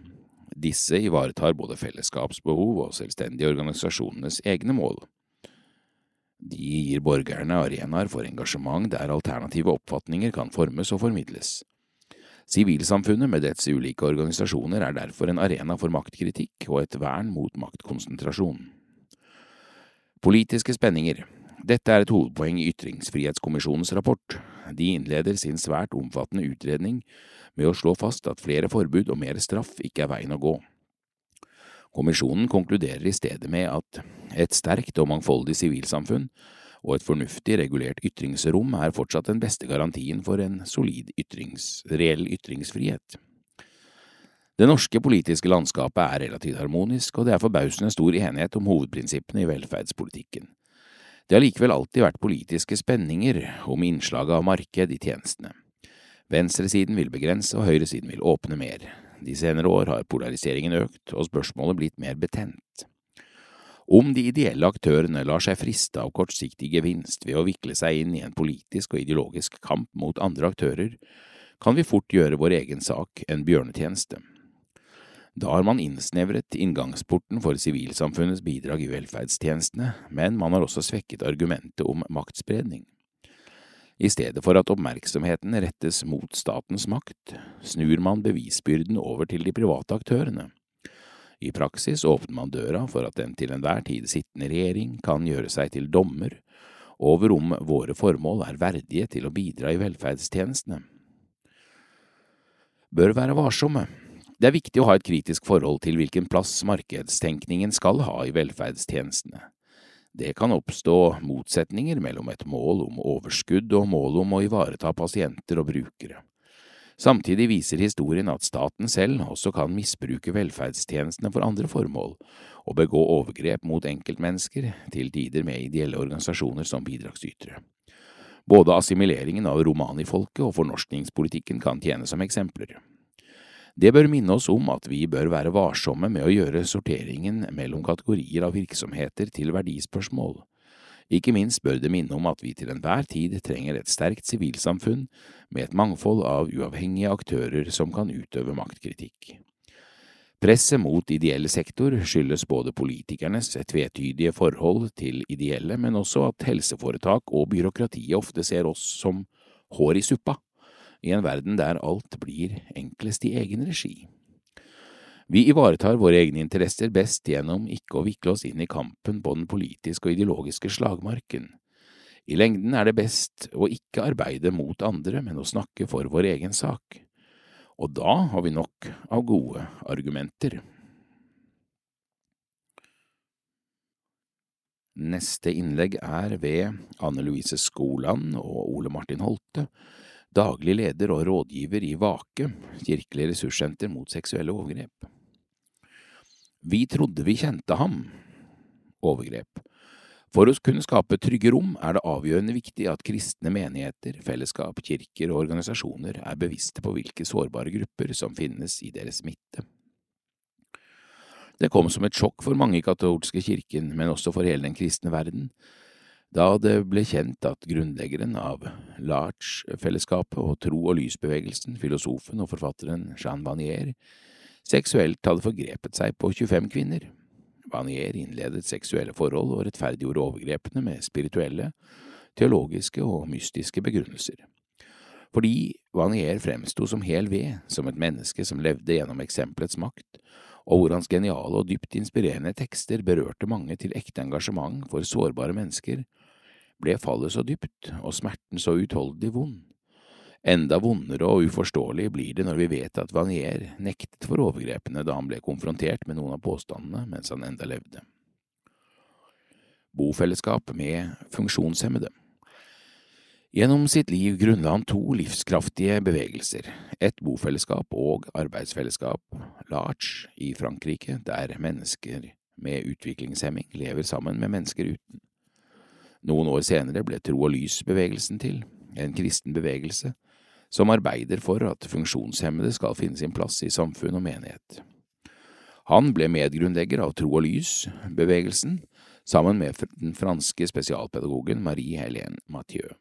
Disse ivaretar både fellesskapsbehov og selvstendige organisasjonenes egne mål. De gir borgerne arenaer for engasjement der alternative oppfatninger kan formes og formidles. Sivilsamfunnet med dets ulike organisasjoner er derfor en arena for maktkritikk og et vern mot maktkonsentrasjon. Politiske spenninger Dette er et hovedpoeng i Ytringsfrihetskommisjonens rapport. De innleder sin svært omfattende utredning med å slå fast at flere forbud og mer straff ikke er veien å gå. Kommisjonen konkluderer i stedet med at et sterkt og mangfoldig sivilsamfunn og et fornuftig regulert ytringsrom er fortsatt den beste garantien for en solid ytrings, reell ytringsfrihet. Det norske politiske landskapet er relativt harmonisk, og det er forbausende stor enighet om hovedprinsippene i velferdspolitikken. Det har likevel alltid vært politiske spenninger om innslaget av marked i tjenestene. Venstresiden vil begrense, og høyresiden vil åpne mer. De senere år har polariseringen økt, og spørsmålet blitt mer betent. Om de ideelle aktørene lar seg friste av kortsiktig gevinst ved å vikle seg inn i en politisk og ideologisk kamp mot andre aktører, kan vi fort gjøre vår egen sak en bjørnetjeneste. Da har man innsnevret inngangsporten for sivilsamfunnets bidrag i velferdstjenestene, men man har også svekket argumentet om maktspredning. I stedet for at oppmerksomheten rettes mot statens makt, snur man bevisbyrden over til de private aktørene i praksis åpner man døra for at den til enhver tid sittende regjering kan gjøre seg til dommer over om våre formål er verdige til å bidra i velferdstjenestene. Bør være varsomme. Det er viktig å ha et kritisk forhold til hvilken plass markedstenkningen skal ha i velferdstjenestene. Det kan oppstå motsetninger mellom et mål om overskudd og målet om å ivareta pasienter og brukere. Samtidig viser historien at staten selv også kan misbruke velferdstjenestene for andre formål, og begå overgrep mot enkeltmennesker, til tider med ideelle organisasjoner som bidragsytere. Både assimileringen av romanifolket og fornorskningspolitikken kan tjene som eksempler. Det bør minne oss om at vi bør være varsomme med å gjøre sorteringen mellom kategorier av virksomheter til verdispørsmål. Ikke minst bør det minne om at vi til enhver tid trenger et sterkt sivilsamfunn med et mangfold av uavhengige aktører som kan utøve maktkritikk. Presset mot ideell sektor skyldes både politikernes tvetydige forhold til ideelle, men også at helseforetak og byråkratiet ofte ser oss som hår i suppa, i en verden der alt blir enklest i egen regi. Vi ivaretar våre egne interesser best gjennom ikke å vikle oss inn i kampen på den politiske og ideologiske slagmarken. I lengden er det best å ikke arbeide mot andre, men å snakke for vår egen sak. Og da har vi nok av gode argumenter. Neste innlegg er ved Anne Louise Skoland og Ole Martin Holte, daglig leder og rådgiver i Vake, kirkelig ressurssenter mot seksuelle overgrep. Vi trodde vi kjente ham. Overgrep. For å kunne skape trygge rom er det avgjørende viktig at kristne menigheter, fellesskap, kirker og organisasjoner er bevisste på hvilke sårbare grupper som finnes i deres midte. Det kom som et sjokk for mange i katolske kirken, men også for hele den kristne verden, da det ble kjent at grunnleggeren av Larch-fellesskapet og tro- og lysbevegelsen, filosofen og forfatteren Jean Vanier, seksuelt hadde forgrepet seg på 25 kvinner. Vanier innledet seksuelle forhold og rettferdiggjorde overgrepene med spirituelle, teologiske og mystiske begrunnelser. Fordi Vanier fremsto som hel ved, som et menneske som levde gjennom eksempelets makt, og hvor hans geniale og dypt inspirerende tekster berørte mange til ekte engasjement for sårbare mennesker, ble fallet så dypt og smerten så utholdelig vond. Enda vondere og uforståelig blir det når vi vet at Vanier nektet for overgrepene da han ble konfrontert med noen av påstandene mens han enda levde. Bofellesskap med funksjonshemmede Gjennom sitt liv grunnla han to livskraftige bevegelser, et bofellesskap og arbeidsfellesskap, Larch, i Frankrike, der mennesker med utviklingshemming lever sammen med mennesker uten. Noen år senere ble Tro og lys-bevegelsen til, en kristen bevegelse som arbeider for at funksjonshemmede skal finne sin plass i samfunn og menighet. Han ble medgrunnlegger av Tro og lys-bevegelsen, sammen med den franske spesialpedagogen Marie-Hélène Mathieu.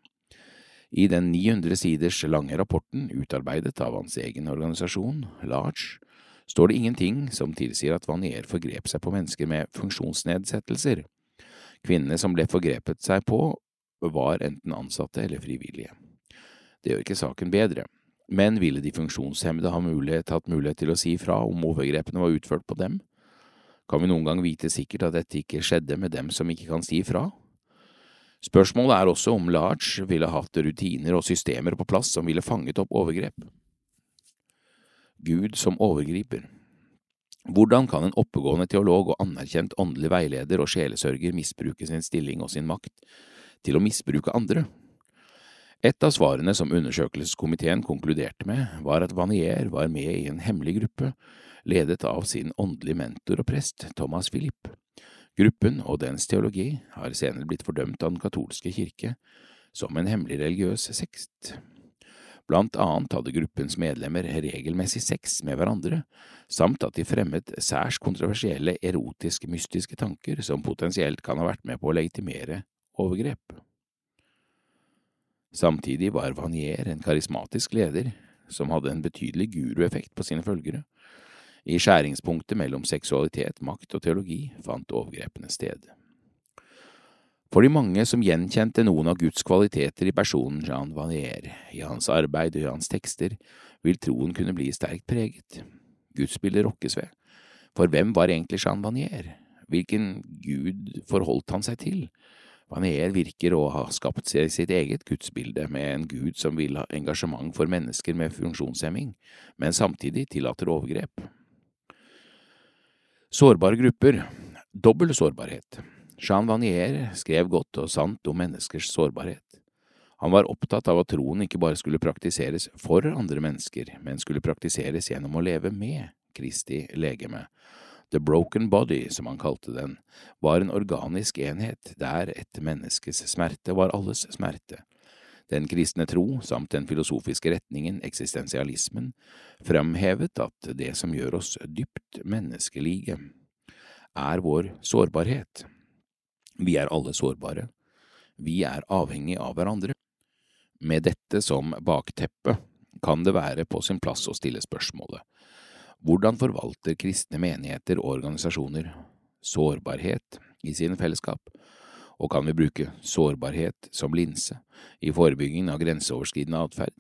I den 900 siders lange rapporten, utarbeidet av hans egen organisasjon, Large, står det ingenting som tilsier at Vanier forgrep seg på mennesker med funksjonsnedsettelser. Kvinnene som ble forgrepet seg på, var enten ansatte eller frivillige. Det gjør ikke saken bedre. Men ville de funksjonshemmede ha mulighet, hatt mulighet til å si fra om overgrepene var utført på dem? Kan vi noen gang vite sikkert at dette ikke skjedde med dem som ikke kan si fra? Spørsmålet er også om Large ville hatt rutiner og systemer på plass som ville fanget opp overgrep. Gud som overgriper Hvordan kan en oppegående teolog og anerkjent åndelig veileder og sjelesørger misbruke sin stilling og sin makt til å misbruke andre? Et av svarene som undersøkelseskomiteen konkluderte med, var at Vanier var med i en hemmelig gruppe, ledet av sin åndelige mentor og prest, Thomas Philippe. Gruppen og dens teologi har senere blitt fordømt av den katolske kirke som en hemmelig religiøs sekt. Blant annet hadde gruppens medlemmer regelmessig sex med hverandre, samt at de fremmet særs kontroversielle erotisk-mystiske tanker som potensielt kan ha vært med på å legitimere overgrep. Samtidig var Vanier en karismatisk leder som hadde en betydelig gurueffekt på sine følgere. I skjæringspunktet mellom seksualitet, makt og teologi fant overgrepene sted. For de mange som gjenkjente noen av Guds kvaliteter i personen Jean Vanier, i hans arbeid og i hans tekster, vil troen kunne bli sterkt preget. Gudsbildet rokkes ved. For hvem var egentlig Jean Vanier? Hvilken gud forholdt han seg til? Vanier virker å ha skapt seg sitt eget gudsbilde med en gud som vil ha engasjement for mennesker med funksjonshemming, men samtidig tillater overgrep. Sårbare grupper Dobbel sårbarhet Jean Vanier skrev godt og sant om menneskers sårbarhet. Han var opptatt av at troen ikke bare skulle praktiseres for andre mennesker, men skulle praktiseres gjennom å leve med Kristi legeme, The Broken Body, som han kalte den, var en organisk enhet der et menneskes smerte var alles smerte. Den kristne tro samt den filosofiske retningen eksistensialismen fremhevet at det som gjør oss dypt menneskelige, er vår sårbarhet. Vi er alle sårbare. Vi er avhengig av hverandre. Med dette som bakteppe kan det være på sin plass å stille spørsmålet hvordan forvalter kristne menigheter og organisasjoner sårbarhet i sine fellesskap, og kan vi bruke sårbarhet som linse i forebyggingen av grenseoverskridende atferd?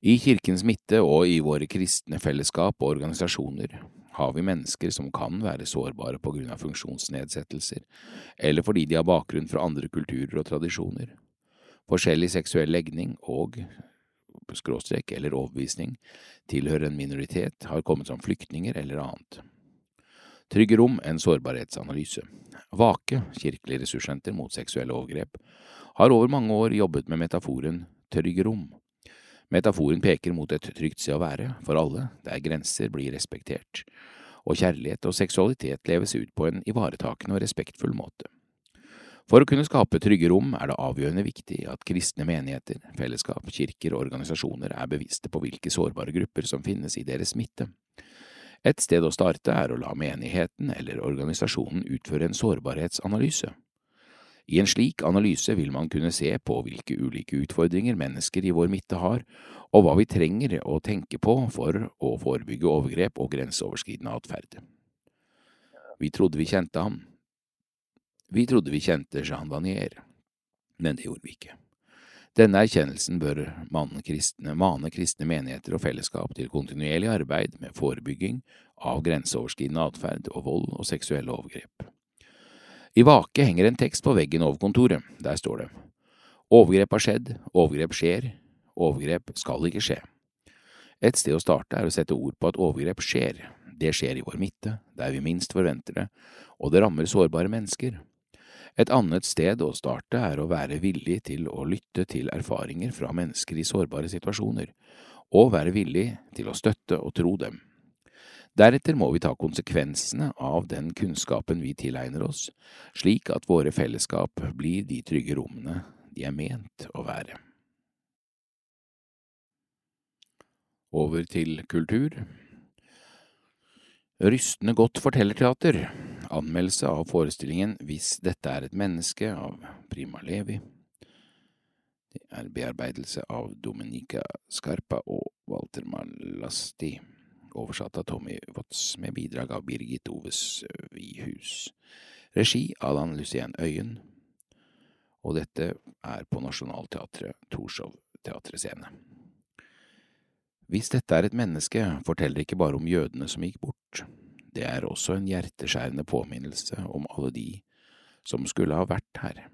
I kirkens midte og i våre kristne fellesskap og organisasjoner har vi mennesker som kan være sårbare på grunn av funksjonsnedsettelser, eller fordi de har bakgrunn fra andre kulturer og tradisjoner, forskjellig seksuell legning og skråstrek eller overbevisning, tilhører en minoritet, har kommet som flyktninger eller annet. Trygge rom, en sårbarhetsanalyse. Vake, kirkelig ressurssenter mot seksuelle overgrep, har over mange år jobbet med metaforen trygge rom. Metaforen peker mot et trygt sted å være, for alle, der grenser blir respektert, og kjærlighet og seksualitet leves ut på en ivaretakende og respektfull måte. For å kunne skape trygge rom er det avgjørende viktig at kristne menigheter, fellesskap, kirker og organisasjoner er bevisste på hvilke sårbare grupper som finnes i deres midte. Et sted å starte er å la menigheten eller organisasjonen utføre en sårbarhetsanalyse. I en slik analyse vil man kunne se på hvilke ulike utfordringer mennesker i vår midte har, og hva vi trenger å tenke på for å forebygge overgrep og grenseoverskridende atferd. Vi trodde vi kjente ham, vi trodde vi kjente Jean Vanier, men det gjorde vi ikke. Denne erkjennelsen bør kristne, mane kristne menigheter og fellesskap til kontinuerlig arbeid med forebygging av grenseoverskridende atferd og vold og seksuelle overgrep. I Vake henger en tekst på veggen over kontoret. Der står det Overgrep har skjedd, overgrep skjer, overgrep skal ikke skje. Et sted å starte er å sette ord på at overgrep skjer. Det skjer i vår midte, der vi minst forventer det, og det rammer sårbare mennesker. Et annet sted å starte er å være villig til å lytte til erfaringer fra mennesker i sårbare situasjoner, og være villig til å støtte og tro dem. Deretter må vi ta konsekvensene av den kunnskapen vi tilegner oss, slik at våre fellesskap blir de trygge rommene de er ment å være. Over til kultur. Rystende godt fortellerteater anmeldelse av forestillingen Hvis dette er et menneske av Prima Levi. Det er bearbeidelse av Dominica Scarpa og Walter Malasti, oversatt av Tommy Watts med bidrag av Birgit Oves Vihus. Regi Alan Lucien Øyen, og dette er på Nationaltheatret, Torshov teaterscene. Hvis dette er et menneske, forteller ikke bare om jødene som gikk bort. Det er også en hjerteskjærende påminnelse om alle de som skulle ha vært her.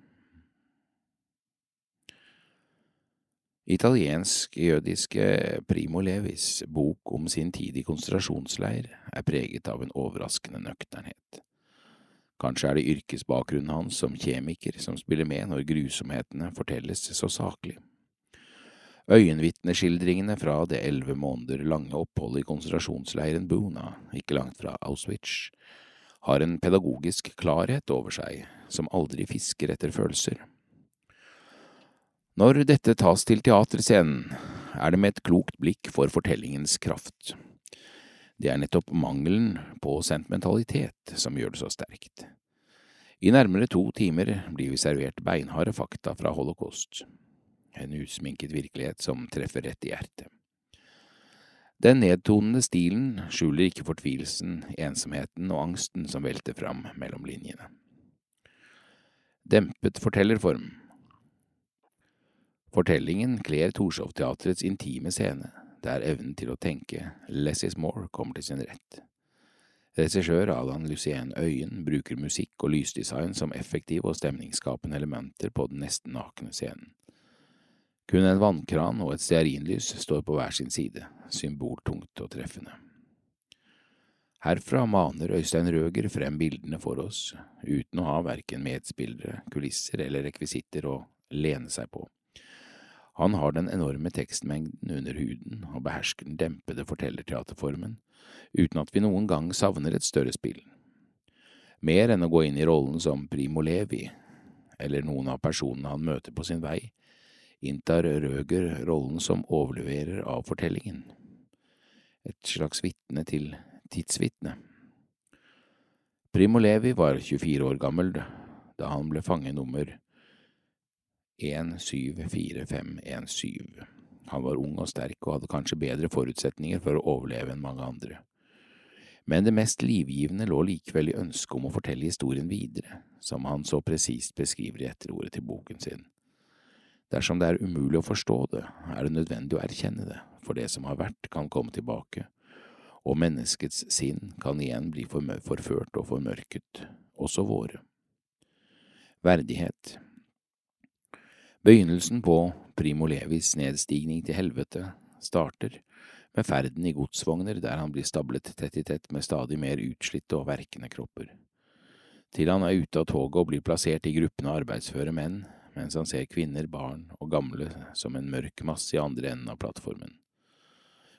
Italiensk-jødiske Primo Levis bok om sin tid i konsentrasjonsleir er preget av en overraskende nøkternhet. Kanskje er det yrkesbakgrunnen hans som kjemiker som spiller med når grusomhetene fortelles så saklig. Øyenvitneskildringene fra det elleve måneder lange oppholdet i konsentrasjonsleiren Buna, ikke langt fra Auschwitz, har en pedagogisk klarhet over seg som aldri fisker etter følelser. Når dette tas til teaterscenen, er det med et klokt blikk for fortellingens kraft. Det er nettopp mangelen på sentimentalitet som gjør det så sterkt. I nærmere to timer blir vi servert beinharde fakta fra holocaust en usminket virkelighet som treffer rett i hjertet. Den nedtonende stilen skjuler ikke fortvilelsen, ensomheten og angsten som velter fram mellom linjene. Dempet fortellerform Fortellingen kler Torshov-teatrets intime scene, der evnen til å tenke less is more kommer til sin rett. Regissør Alan Lucien Øyen bruker musikk og lysdesign som effektive og stemningsskapende elementer på den nesten nakne scenen. Kun en vannkran og et stearinlys står på hver sin side, symboltungt og treffende. Herfra maner Øystein Røger frem bildene for oss, uten å ha verken medspillere, kulisser eller rekvisitter å lene seg på. Han har den enorme tekstmengden under huden og behersker den dempede fortellerteaterformen, uten at vi noen gang savner et større spill. Mer enn å gå inn i rollen som Primo Levi, eller noen av personene han møter på sin vei, inntar Røger rollen som overleverer av fortellingen, et slags vitne til tidsvitne. Primo Levi var 24 år gammel da han ble fange nummer 174517. Han var ung og sterk og hadde kanskje bedre forutsetninger for å overleve enn mange andre. Men det mest livgivende lå likevel i ønsket om å fortelle historien videre, som han så presist beskriver i etterordet til boken sin. Dersom det er umulig å forstå det, er det nødvendig å erkjenne det, for det som har vært, kan komme tilbake, og menneskets sinn kan igjen bli forført og formørket, også våre. Verdighet Begynnelsen på Primo Levis nedstigning til helvete starter med ferden i godsvogner der han blir stablet tett i tett med stadig mer utslitte og verkende kropper. Til han er ute av toget og blir plassert i gruppene arbeidsføre menn, mens han ser kvinner, barn og gamle som en mørk masse i andre enden av plattformen.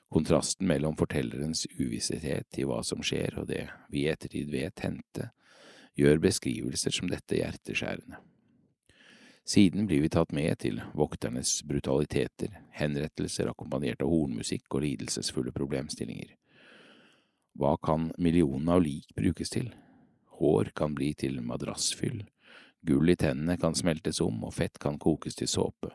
Kontrasten mellom fortellerens uvisshet i hva som skjer og det vi i ettertid vet hendte, gjør beskrivelser som dette hjerteskjærende. Siden blir vi tatt med til vokternes brutaliteter, henrettelser akkompagnert av hornmusikk og lidelsesfulle problemstillinger. Hva kan millionene av lik brukes til? Hår kan bli til madrassfyll, gull i tennene kan smeltes om, og fett kan kokes til såpe.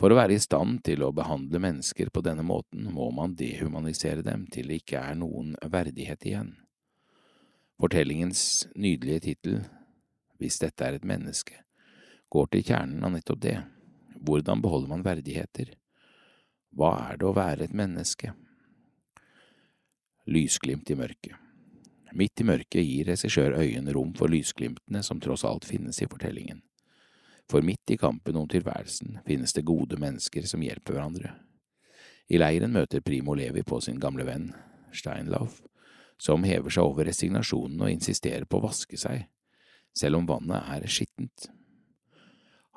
For å være i stand til å behandle mennesker på denne måten må man dehumanisere dem til det ikke er noen verdighet igjen. Fortellingens nydelige tittel, Hvis dette er et menneske, går til kjernen av nettopp det. Hvordan beholder man verdigheter? Hva er det å være et menneske? Lysglimt i mørket Midt i mørket gir regissør Øyen rom for lysglimtene som tross alt finnes i fortellingen. For midt i kampen om tilværelsen finnes det gode mennesker som hjelper hverandre. I leiren møter Primo Levi på sin gamle venn, Steinlauf, som hever seg over resignasjonen og insisterer på å vaske seg, selv om vannet er skittent.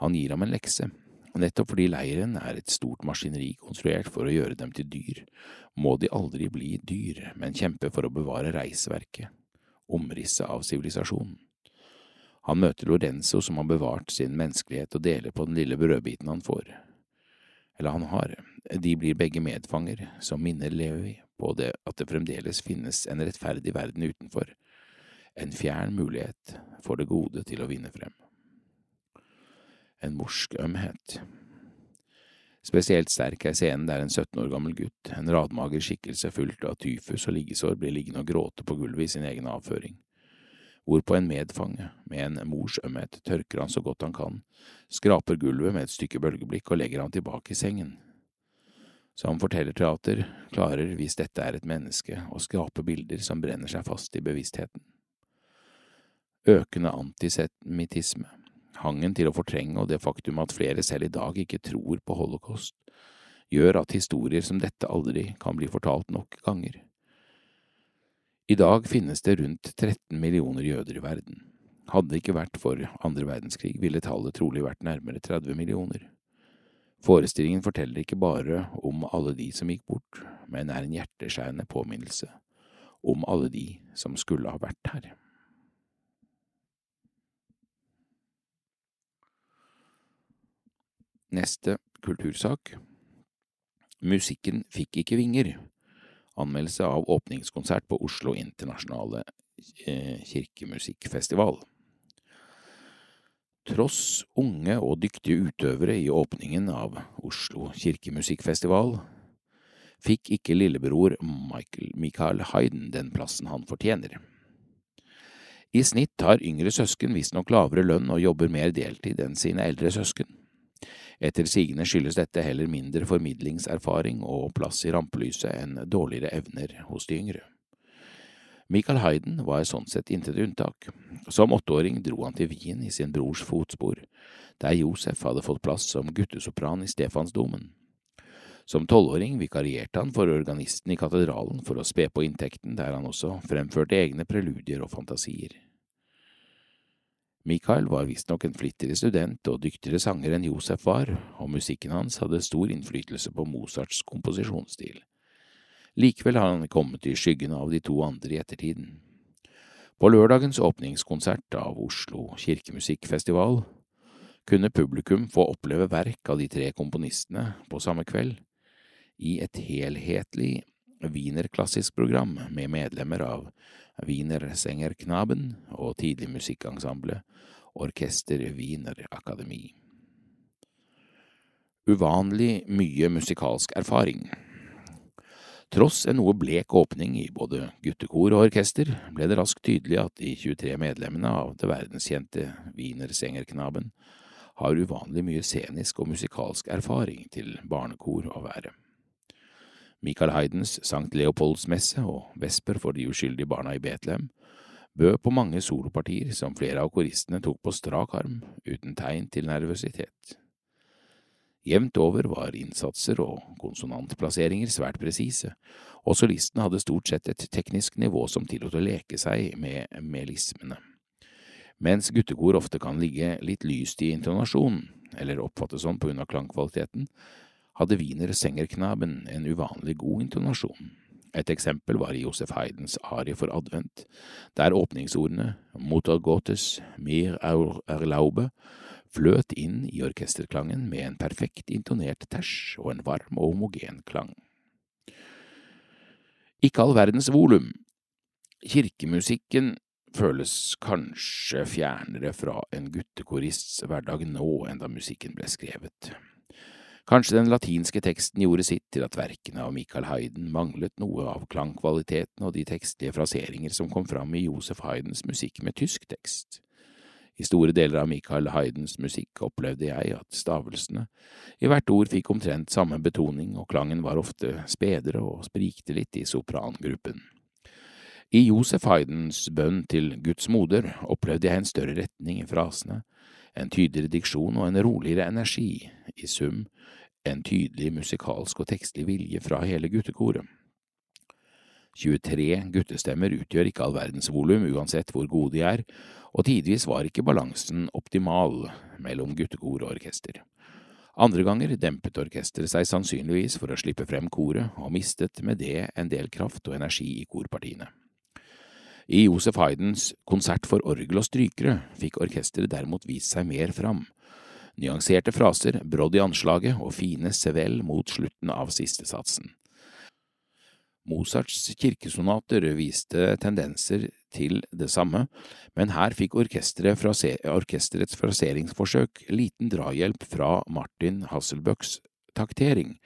Han gir ham en lekse. Nettopp fordi leiren er et stort maskineri konstruert for å gjøre dem til dyr, må de aldri bli dyr, men kjempe for å bevare reisverket, omrisset av sivilisasjonen. Han møter Lorenzo som har bevart sin menneskelighet og deler på den lille brødbiten han får. Eller han har. De blir begge medfanger, som minner Levi på det at det fremdeles finnes en rettferdig verden utenfor, en fjern mulighet for det gode til å vinne frem en morsk ømhet. Spesielt sterk er scenen der en 17 år gammel gutt, en radmager skikkelse fullt av tyfus og liggesår, blir liggende og gråte på gulvet i sin egen avføring. Hvorpå en medfange, med en mors ømhet, tørker han så godt han kan, skraper gulvet med et stykke bølgeblikk og legger han tilbake i sengen. Som fortellerteater klarer, hvis dette er et menneske, å skape bilder som brenner seg fast i bevisstheten. Økende antisemittisme, Hangen til å fortrenge og det faktum at flere selv i dag ikke tror på holocaust, gjør at historier som dette aldri kan bli fortalt nok ganger. I dag finnes det rundt 13 millioner jøder i verden. Hadde det ikke vært for andre verdenskrig, ville tallet trolig vært nærmere 30 millioner. Forestillingen forteller ikke bare om alle de som gikk bort, men er en hjerteskjærende påminnelse om alle de som skulle ha vært her. Neste kultursak Musikken fikk ikke vinger. Anmeldelse av åpningskonsert på Oslo internasjonale eh, kirkemusikkfestival. Tross unge og dyktige utøvere i åpningen av Oslo kirkemusikkfestival, fikk ikke lillebror Michael, Michael Hayden den plassen han fortjener. I snitt har yngre søsken visstnok lavere lønn og jobber mer deltid enn sine eldre søsken. Etter sigende skyldes dette heller mindre formidlingserfaring og plass i rampelyset enn dårligere evner hos de yngre. Michael Hayden var sånn sett intet unntak. Som åtteåring dro han til Wien i sin brors fotspor, der Josef hadde fått plass som guttesopran i Stefansdomen. Som tolvåring vikarierte han for organisten i katedralen for å spe på inntekten, der han også fremførte egne preludier og fantasier. Michael var visstnok en flittigere student og dyktigere sanger enn Josef var, og musikken hans hadde stor innflytelse på Mozarts komposisjonsstil. Likevel har han kommet i skyggen av de to andre i ettertiden. På lørdagens åpningskonsert av Oslo kirkemusikkfestival kunne publikum få oppleve verk av de tre komponistene på samme kveld, i et helhetlig wienerklassisk program med medlemmer av Wienersengerknaben og tidlig musikkensemble Orkester Wiener Akademi. Uvanlig mye musikalsk erfaring. Tross en noe blek åpning i både guttekor og orkester, ble det raskt tydelig at de 23 medlemmene av det verdenskjente Wienersengerknaben har uvanlig mye scenisk og musikalsk erfaring til barnekor å være. Michael Haydens Sankt Leopolds messe og Vesper for de uskyldige barna i Betlehem bød på mange solopartier som flere av koristene tok på strak arm, uten tegn til nervøsitet. Jevnt over var innsatser og konsonantplasseringer svært presise, og solistene hadde stort sett et teknisk nivå som tillot å leke seg med melismene. Mens guttekor ofte kan ligge litt lyst i intonasjonen, eller oppfattes sånn på grunn av klangkvaliteten, hadde Wiener Sengerknaben en uvanlig god intonasjon. Et eksempel var i Josef Heidens arie for advent, der åpningsordene Mutter Gottes, mir erlaube fløt inn i orkesterklangen med en perfekt intonert tersj og en varm og homogen klang. Ikke all verdens volum. Kirkemusikken føles kanskje fjernere fra en guttekorists hverdag nå enn da musikken ble skrevet. Kanskje den latinske teksten gjorde sitt til at verkene av Michael Hayden manglet noe av klangkvaliteten og de tekstlige fraseringer som kom fram i Josef Haydens musikk med tysk tekst. I store deler av Michael Haydens musikk opplevde jeg at stavelsene i hvert ord fikk omtrent samme betoning, og klangen var ofte spedere og sprikte litt i soprangruppen. I Josef Haydens bønn til Guds moder opplevde jeg en større retning i frasene, en tydeligere diksjon og en roligere energi, i sum en tydelig musikalsk og tekstlig vilje fra hele guttekoret. 23 guttestemmer utgjør ikke all verdens volum, uansett hvor gode de er, og tidvis var ikke balansen optimal mellom guttekor og orkester. Andre ganger dempet orkesteret seg sannsynligvis for å slippe frem koret, og mistet med det en del kraft og energi i korpartiene. I Josef Haydens Konsert for orgel og strykere fikk orkesteret derimot vist seg mer fram. Nyanserte fraser, brodd i anslaget og fine sevell mot slutten av siste satsen. Mozarts kirkesonater viste tendenser til det samme, men her fikk orkesterets fraseringsforsøk liten drahjelp fra Martin Hasselbøcks taktering,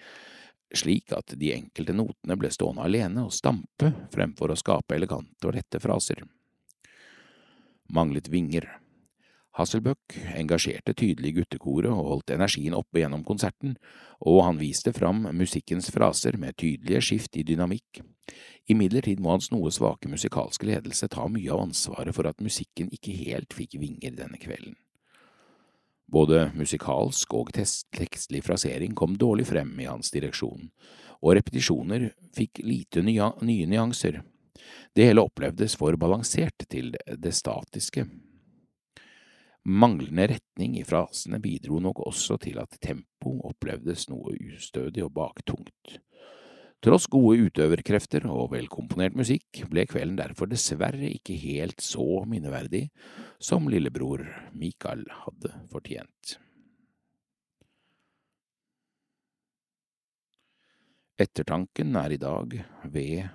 slik at de enkelte notene ble stående alene og stampe fremfor å skape elegante og lette fraser. Manglet vinger. Hasselbøck engasjerte tydelig guttekoret og holdt energien oppe gjennom konserten, og han viste fram musikkens fraser med tydelige skift i dynamikk. Imidlertid må hans noe svake musikalske ledelse ta mye av ansvaret for at musikken ikke helt fikk vinger denne kvelden. Både musikalsk og tekstlig frasering kom dårlig frem i hans direksjon, og repetisjoner fikk lite nye nyanser. Det hele opplevdes for balansert til det statiske. Manglende retning i frasene bidro nok også til at tempo opplevdes noe ustødig og baktungt. Tross gode utøverkrefter og velkomponert musikk ble kvelden derfor dessverre ikke helt så minneverdig som lillebror Mikael hadde fortjent. Ettertanken er i dag ved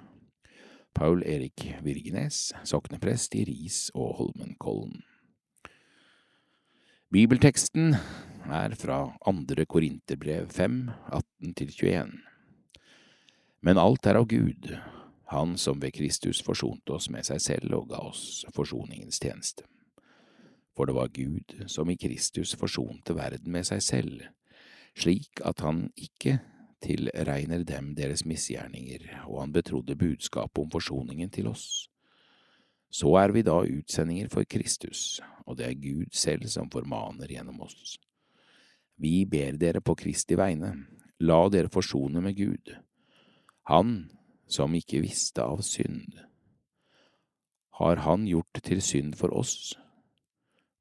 Paul Erik Virgenes, sokneprest i Ris og Holmenkollen. Bibelteksten er fra andre Korinterbrev 5, 18–21. Men alt er av Gud, Han som ved Kristus forsonte oss med seg selv og ga oss forsoningens tjeneste. For det var Gud som i Kristus forsonte verden med seg selv, slik at han ikke tilregner dem deres misgjerninger, og han betrodde budskapet om forsoningen til oss. Så er vi da utsendinger for Kristus, og det er Gud selv som formaner gjennom oss. Vi ber dere på Kristi vegne, la dere forsone med Gud. Han som ikke visste av synd, har han gjort til synd for oss,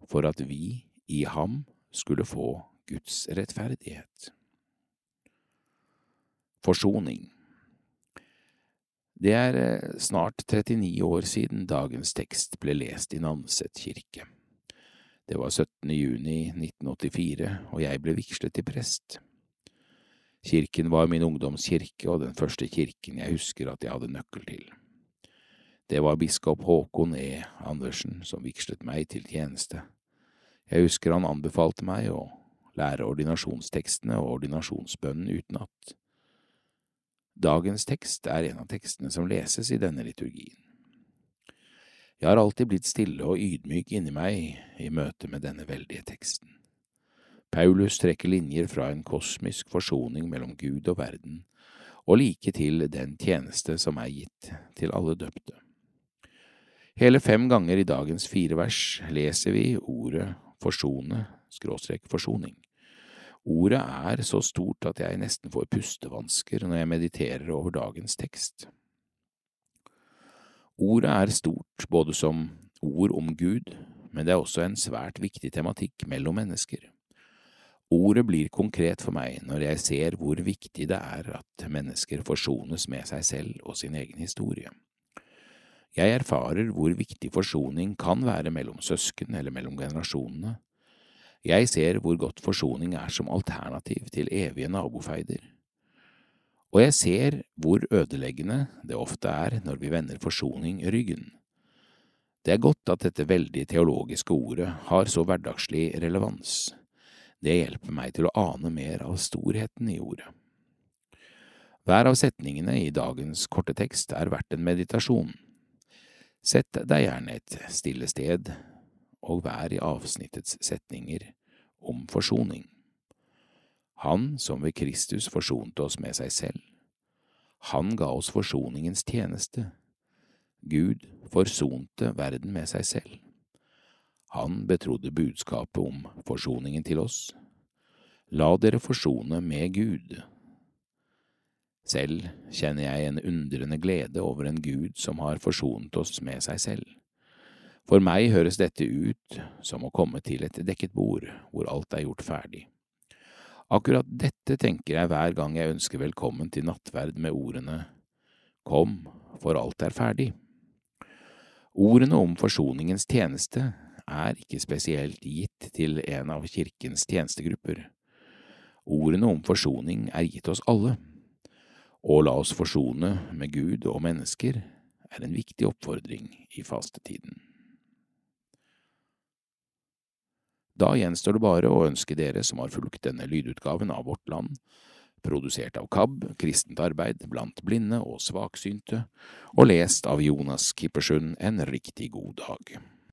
for at vi i ham skulle få Guds rettferdighet. Forsoning Det er eh, snart 39 år siden dagens tekst ble lest i Nanset kirke. Det var 17. juni 1984, og jeg ble vigslet til prest. Kirken var min ungdomskirke og den første kirken jeg husker at jeg hadde nøkkel til. Det var biskop Håkon E. Andersen som vigslet meg til tjeneste. Jeg husker han anbefalte meg å lære ordinasjonstekstene og ordinasjonsbønnen utenat. Dagens tekst er en av tekstene som leses i denne liturgien. Jeg har alltid blitt stille og ydmyk inni meg i møte med denne veldige teksten. Paulus trekker linjer fra en kosmisk forsoning mellom Gud og verden, og like til den tjeneste som er gitt til alle døpte. Hele fem ganger i dagens fire vers leser vi ordet forsone, skråstrek forsoning. Ordet er så stort at jeg nesten får pustevansker når jeg mediterer over dagens tekst. Ordet er stort både som ord om Gud, men det er også en svært viktig tematikk mellom mennesker. Ordet blir konkret for meg når jeg ser hvor viktig det er at mennesker forsones med seg selv og sin egen historie. Jeg erfarer hvor viktig forsoning kan være mellom søsken eller mellom generasjonene. Jeg ser hvor godt forsoning er som alternativ til evige nabofeider. Og jeg ser hvor ødeleggende det ofte er når vi vender forsoning ryggen. Det er godt at dette veldig teologiske ordet har så hverdagslig relevans. Det hjelper meg til å ane mer av storheten i ordet. Hver av setningene i dagens korte tekst er verdt en meditasjon. Sett deg gjerne et stille sted og vær i avsnittets setninger om forsoning. Han som ved Kristus forsonte oss med seg selv. Han ga oss forsoningens tjeneste. Gud forsonte verden med seg selv. Han betrodde budskapet om forsoningen til oss. La dere forsone med Gud. Selv kjenner jeg en undrende glede over en Gud som har forsonet oss med seg selv. For meg høres dette ut som å komme til et dekket bord hvor alt er gjort ferdig. Akkurat dette tenker jeg hver gang jeg ønsker velkommen til nattverd med ordene Kom, for alt er ferdig. Ordene om forsoningens tjeneste er ikke spesielt gitt til en av kirkens tjenestegrupper. Ordene om forsoning er gitt oss alle. Å la oss forsone med Gud og mennesker er en viktig oppfordring i fastetiden. Da gjenstår det bare å ønske dere som har fulgt denne lydutgaven av Vårt Land, produsert av KAB, Kristent arbeid blant blinde og svaksynte, og lest av Jonas Kippersund, en riktig god dag.